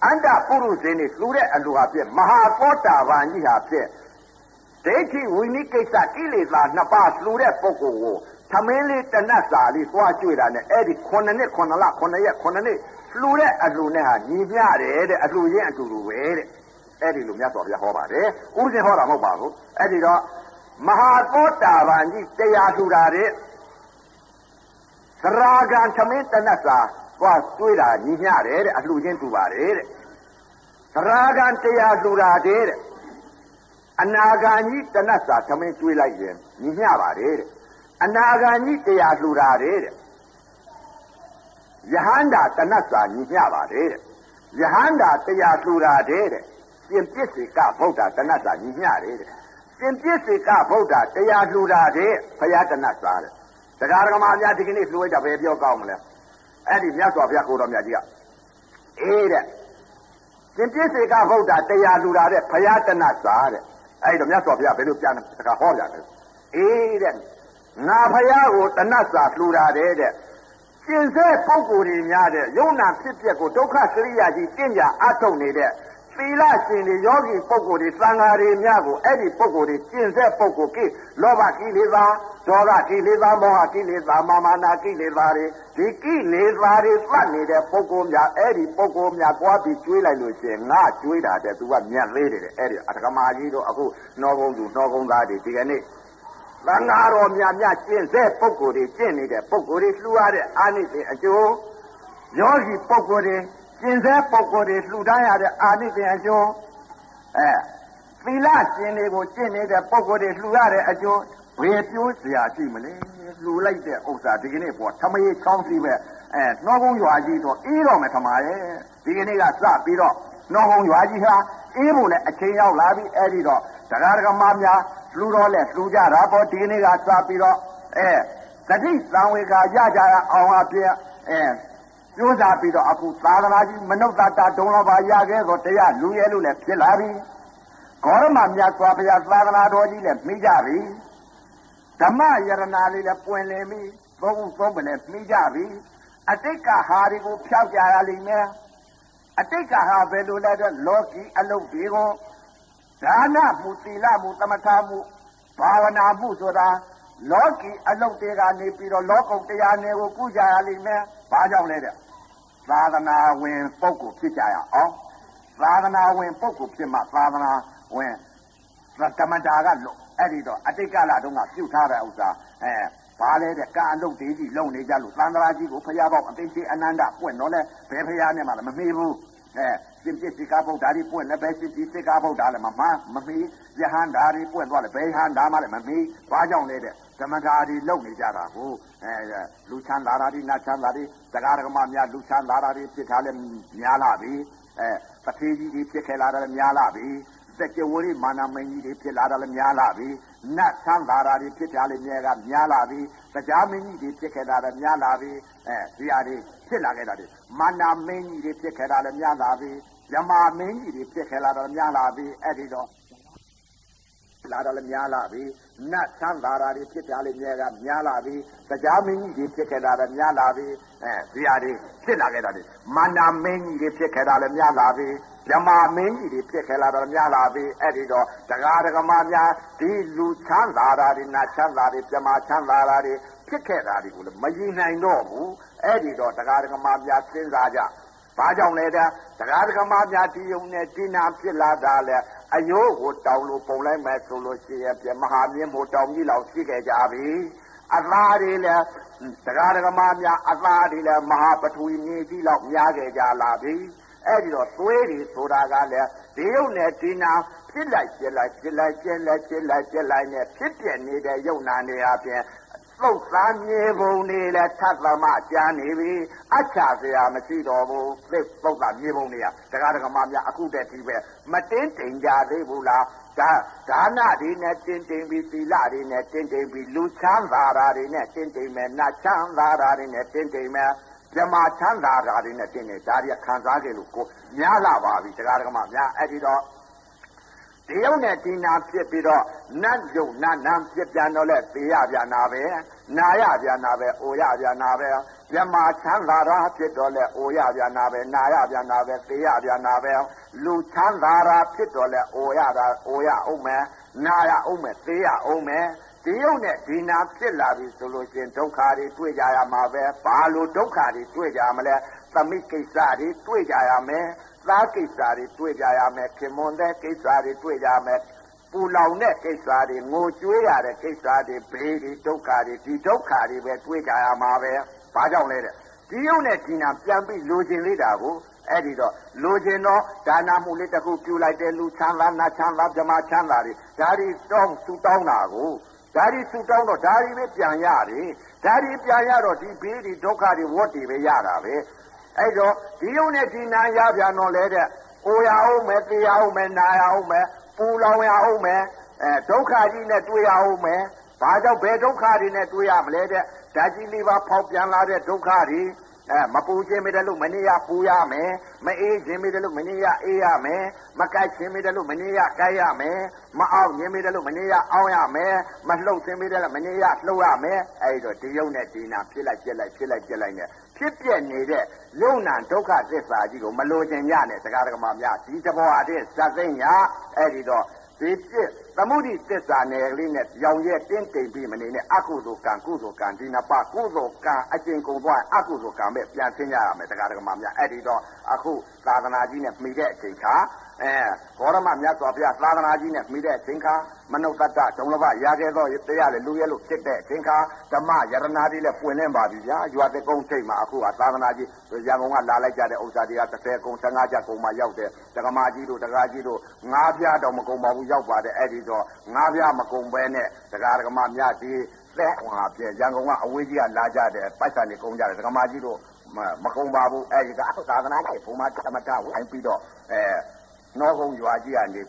အန္တပုရုဇဉ်နေလှူတဲ့အလှူဟာဖြင့်မဟာသောတာပန်ကြီးဟာဖြင့်ဒိဋ္ဌိဝိနိကိစ္စကိလေသာနှစ်ပါးလှူတဲ့ပုဂ္ဂိုလ်ကို သမင်းလေးတနတ်စာလေးသွားကြွေတာနဲ့အဲ့ဒီ9နှစ်9လ9ရက်9နှစ်လှူတဲ့အလှူနဲ့ဟာညီမျှတယ်တဲ့အလှူချင်းအတူတူပဲတဲ့အဲ့ဒီလိုမြတ်စွာဘုရားဟောပါတယ်ဥပဒေဟောတာမဟုတ်ပါဘူးအဲ့ဒီတော့မဟာသောတာပန်ကြီးတရားထူတာတဲ့သရာဂံသမင်းတနတ်စာသွားကြွေတာညီမျှတယ်တဲ့အလှူချင်းတူပါတယ်တဲ့သရာဂံတရားထူတာတဲ့အနာဂံကြီးတနတ်စာသမင်းကြွေလိုက်ရင်ညီမျှပါတယ်တဲ့ အနာဂံကြီးတရားလှူတာတဲ့ယဟန္တာတဏ္ဍစာညီမျှပါတယ်တဲ့ယဟန္တာတရားလှူတာတဲ့ရှင်ပစ္စေကဗုဒ္ဓတဏ္ဍစာညီမျှတယ်တဲ့ရှင်ပစ္စေကဗုဒ္ဓတရားလှူတာတဲ့ဘုရားတဏ္ဍစာတဲ့တရားဓမ္မများဒီကနေ့လှူလိုက်တာပဲပြောကောင်းမလဲအဲ့ဒီမြတ်စွာဘုရားကိုတော်မြတ်ကြီးကအေးတဲ့ရှင်ပစ္စေကဗုဒ္ဓတရားလှူတာတဲ့ဘုရားတဏ္ဍစာတဲ့အဲ့တော့မြတ်စွာဘုရားဘယ်လိုပြန်တခါဟောကြလဲအေးတဲ့ ငါဖယားကိုတဏှတ်စာလှူတာတဲ့တဲ့ကျင်စေပုဂ္ဂိုလ်တွေများတဲ့ယုံနာဖြစ်ပျက်ကိုဒုက္ခစရိယာကြီးတင့်ကြအထုတ်နေတဲ့သီလရှင်တွေယောဂီပုဂ္ဂိုလ်တွေသံဃာတွေများကိုအဲ့ဒီပုဂ္ဂိုလ်တွေကျင့်စေပုဂ္ဂိုလ်ကိလောဘကိလေသာဒေါသကိလေသာမောဟကိလေသာမာမနာကိလေသာတွေဒီကိလေသာတွေသတ်နေတဲ့ပုဂ္ဂိုလ်များအဲ့ဒီပုဂ္ဂိုလ်များကြွားပြီးကျွေးလိုက်လို့ရှိရင်ငါကျွေးတာတဲ့သူကမြတ်သေးတယ်အဲ့ဒီအတ္တကမာကြီးတို့အခုနှောကုန်းသူနှောကုန်းသားတွေဒီကနေ့ သံဃာတော်များများကျင့်စေပုဂ္ဂိုလ်တွေကျင့်နေတဲ့ပုဂ္ဂိုလ်တွေလှူရတဲ့အာနိသင်အကျိုးယောဂီပုဂ္ဂိုလ်တွေကျင့်စေပုဂ္ဂိုလ်တွေလှူဒန်းရတဲ့အာနိသင်အကျိုးအဲသီလကျင့်တွေကိုကျင့်နေတဲ့ပုဂ္ဂိုလ်တွေလှူရတဲ့အကျိုးဘယ်ပြိုးစရာရှိမလဲလှူလိုက်တဲ့ဥစ္စာဒီကနေ့ပေါ်ထမရေချောင်းစီပဲအဲနှောကုန်းရွာကြီးတော့အေးတော့မယ်ထမရဲ့ဒီကနေ့ကစပြီးတော့နှောကုန်းရွာကြီးဟာအေးဖို့လည်းအချိန်ရောက်လာပြီအဲ့ဒီတော့ တရားဓမ္မများလှူတော့လဲလှူကြတာပေါ့ဒီနေ့ကစပြီးတော့အဲတတိသံဝေကရကြရအောင်အပြည့်အဲကျိုးစားပြီးတော့အခုသာသနာကြီးမနုဿတာဒုံလဘာရခဲ့တော့တရားလူရဲလို့လည်းဖြစ်လာပြီဂေါရမမြတ်စွာဘုရားသာသနာတော်ကြီးလည်းမိကြပြီဓမ္မယရနာလေးလည်းပွင့်လင်းပြီသုံးခုသုံးပလည်းမိကြပြီအတိတ်ကဟာတွေကိုဖျောက်ကြရလိမ့်မယ်အတိတ်ကဟာဘယ်လိုလဲတော့လောကီအလုတ်တွေကို ဒါနမှုသီလမှုသမထမှုဘာဝနာမှုဆိုတာလောကီအလုတ်တွေကနေပြီးတော့လောကုတ်တရားနယ်ကိုကုကြရလိမ့်မယ်။ဘာကြောင့်လဲတဲ့။သာသနာဝင်ပုဂ္ဂိုလ်ဖြစ်ကြရအောင်။သာသနာဝင်ပုဂ္ဂိုလ်ဖြစ်မှသာသနာဝင်ကမ္မတာကလို့အဲ့ဒီတော့အတိတ်ကလတုန်းကပြုထားတဲ့ဥစ္စာအဲဘာလဲတဲ့ကာအလုတ်တေးကြီးလုံနေကြလို့သံဃာကြီးကိုဖျားပေါက်အသိရှိအနန္တပွင့်တော့လဲဘယ်ဖျားနဲ့မှလည်းမမေးဘူးအဲ ရှင်ပြစ်စိကားဗုဒ္ဓတွေပွင့်လည်းပဲရှင်ပြစ်စိကားဗုဒ္ဓလည်းမမမမီယဟန္တာတွေပွင့်သွားလည်းဘယ်ဟန္တာမှလည်းမမီဘာကြောင့်လဲတဲ့ဓမ္မတာတွေလုံနေကြတာကိုအဲလူချမ်းသာတာတွေနတ်ချမ်းသာတွေတရားဓမ္မများလူချမ်းသာတာတွေဖြစ်ထားလည်းများလာပြီအဲတထေးကြီးတွေဖြစ်ခဲ့လာတယ်များလာပြီစကြဝဠာမာနမင်းကြီးတွေဖြစ်လာတာလည်းများလာပြီနတ်ဆန်းသာတာတွေဖြစ်ကြလေမြဲကများလာပြီတရားမင်းကြီးတွေဖြစ်ခဲ့တာလည်းများလာပြီအဲဒီဟာတွေဖြစ်လာခဲ့တာတွေမာနမင်းကြီးတွေဖြစ်ခဲ့တာလည်းများလာပြီ ယမမင်းကြီးတွေဖြစ်ခဲ့လာတော့များလာပြီအဲ့ဒီတော့လာတော့လည်းများလာပြီနတ်ဆန်းသာတာတွေဖြစ်ကြလေမြဲကများလာပြီတရားမင်းကြီးတွေဖြစ်ခဲ့တာလည်းများလာပြီအဲဇီယာတွေဖြစ်လာခဲ့တာတွေမာနာမင်းကြီးတွေဖြစ်ခဲ့တာလည်းများလာပြီမြမမင်းကြီးတွေဖြစ်ခဲ့လာတော့များလာပြီအဲ့ဒီတော့တရားဒဂမများဒီလူချမ်းသာတာတွေနတ်ချမ်းသာတွေမြမချမ်းသာတာတွေဖြစ်ခဲ့တာတွေကိုလည်းမယဉ်နိုင်တော့ဘူးအဲ့ဒီတော့တရားဒဂမများစဉ်းစားကြ ဘာကြောင့်လဲတဲ့တရားဒဂမများဒီုံနဲ့ဒီနာဖြစ်လာတာလဲအယိုးကိုတောင်းလို့ပုံလိုက်မယ်ဆိုလို့ရှိရင်ပြမဟာမြင့်မို့တောင်းကြီးလောက်ရှိခဲ့ကြပြီအသားတွေလည်းတရားဒဂမများအသားတွေလည်းမဟာပထဝီမြေကြီးလောက်များခဲ့ကြလာပြီအဲ့ဒီတော့သွေးတွေဆိုတာကလည်းဒီယုံနဲ့ဒီနာဖြစ်လိုက်ဖြစ်လိုက်ဖြစ်လိုက်ဖြစ်လိုက်ဖြစ်လိုက်ဖြစ်လိုက်နဲ့ဖြစ်ပြနေတဲ့ယုံနာတွေအပြင် သုတ်သားမြေပုံတွေလည်းထပ်သမကြားနေပြီအချစရာမရှိတော့ဘူးသိသုတ်သားမြေပုံတွေကတရားဒဂမများအခုတည်းဒီပဲမတင်းတိမ်ကြသေးဘူးလားဒါဒါနတွေနဲ့တင်းတိမ်ပြီးသီလတွေနဲ့တင်းတိမ်ပြီးလူချမ်းသာတာတွေနဲ့တင်းတိမ်မယ်နတ်ချမ်းသာတာတွေနဲ့တင်းတိမ်မယ်ဇမာချမ်းသာတာတွေနဲ့တင်းနေဒါတွေကခံစားကြလို့ကိုများလာပါပြီတရားဒဂမများအဲ့ဒီတော့ ဒီယုံနဲ့ဒီနာဖြစ်ပြီးတော့နတ်ယုံနတ်နာဖြစ်ပြန်တော့လဲသေရပြန်နာပဲနာရပြန်နာပဲအိုရပြန်နာပဲမြမချမ်းသာတာဖြစ်တော့လဲအိုရပြန်နာပဲနာရပြန်နာပဲသေရပြန်နာပဲလူချမ်းသာတာဖြစ်တော့လဲအိုရတာအိုရအောင်မယ်နာရအောင်မယ်သေရအောင်မယ်ဒီယုံနဲ့ဒီနာဖြစ်လာပြီဆိုလို့ရှင်ဒုက္ခတွေတွေ့ကြရမှာပဲဘာလို့ဒုက္ခတွေတွေ့ကြမလဲသမိကိစ္စတွေတွေ့ကြရမယ် သားကိစ္စတွေတွေ့ကြရမယ်ခင်မွန်တဲ့ကိစ္စတွေတွေ့ကြမယ်ပူလောင်တဲ့ကိစ္စတွေငိုကြွေးရတဲ့ကိစ္စတွေဘေးတွေဒုက္ခတွေဒီဒုက္ခတွေပဲတွေ့ကြရမှာပဲဘာကြောင့်လဲတဲ့ဒီယုံနဲ့ဒီနာပြန်ပြီးလိုချင်လေးတာကိုအဲ့ဒီတော့လိုချင်တော့ဒါနာမှုလေးတစ်ခုပြုလိုက်တဲ့လူချမ်းသာနာချမ်းသာဗြဟ္မာချမ်းသာတွေဒါတွေတောင်းသူတောင်းတာကိုဒါတွေသူတောင်းတော့ဒါတွေပဲပြန်ရတယ်ဒါတွေပြန်ရတော့ဒီဘေးတွေဒုက္ခတွေဝတ်တွေပဲရတာပဲ အဲ့တော့ဒီယုံနဲ့ဒီနာရပြန်တော့လေတဲ့အိုရအောင်မယ်တေးရအောင်မယ်နာရအောင်မယ်ပူလောင်ရအောင်မယ်အဲဒုက္ခကြီးနဲ့တွေ့ရအောင်မယ်ဘာကြောင့်ဘယ်ဒုက္ခတွေနဲ့တွေ့ရမလဲတဲ့ဓာကြီးလေးပါဖောက်ပြန်လာတဲ့ဒုက္ခတွေအဲမပူခြင်းမိတယ်လို့မနေရပူရမယ်မအေးခြင်းမိတယ်လို့မနေရအေးရမယ်မကြိုက်ခြင်းမိတယ်လို့မနေရကြိုက်ရမယ်မအောင်ခြင်းမိတယ်လို့မနေရအောင်ရမယ်မလှုပ်ခြင်းမိတယ်လို့မနေရလှုပ်ရမယ်အဲဒီတော့ဒီယုံနဲ့ဒီနာဖြစ်လိုက်ပြက်လိုက်ဖြစ်လိုက်ပြက်လိုက်နဲ့ဖြစ်ပြနေတဲ့ ယုံနာဒုက္ခသစ္စာကြီးကိုမလိုချင်ကြနဲ့တရားဓမ္မများဒီတဘောအတဲ့ဇတ်သိညာအဲ့ဒီတော့ဒီပြစ်သမုဒိသစ္စာနယ်ကလေးနဲ့ရောင်ရဲတင်းတိမ်ပြီးမနေနဲ့အကုသိုလ်ကံကုသိုလ်ကံဒီနပကုသိုလ်ကံအကျင့်ကုန်သွားအကုသိုလ်ကံပဲပြန်သိရရမယ်တရားဓမ္မများအဲ့ဒီတော့အခုသာသနာကြီးနဲ့မှီတဲ့အချိန်ခါ အဲဘောရမမြတ်စွာဘုရားသာသနာကြီးနဲ့မှီတဲ့အချိန်ခါမနုဿတ္တဒုံလဘရာခဲ့သောတရားလေလူရဲလို့ဖြစ်တဲ့အချိန်ခါဓမ္မယရနာတိလည်းပွင့်လင်းပါပြီဗျာရွာတဲ့ကုန်းချိန်မှာအခုကသာသနာကြီးရန်ကုန်ကလာလိုက်ကြတဲ့ဥစ္စာတွေက30ကုန်း15ကျပ်ကုန်းမှာရောက်တဲ့ဒကမာကြီးတို့ဒကာကြီးတို့ငါးပြားတော့မကုန်းပါဘူးရောက်ပါတယ်အဲ့ဒီတော့ငါးပြားမကုန်းပဲနဲ့ဒကာဒကမာများဒီသက်ဟွာပြရန်ကုန်ကအဝေးကြီးကလာကြတဲ့ပိုက်ဆံတွေကုန်းကြတယ်ဒကမာကြီးတို့မကုန်းပါဘူးအဲ့ဒီကသာသနာကြီးဘုံမှာတမတဝိုင်းပြီးတော့အဲ နောက်ကုန်ရွာကြီးကနေ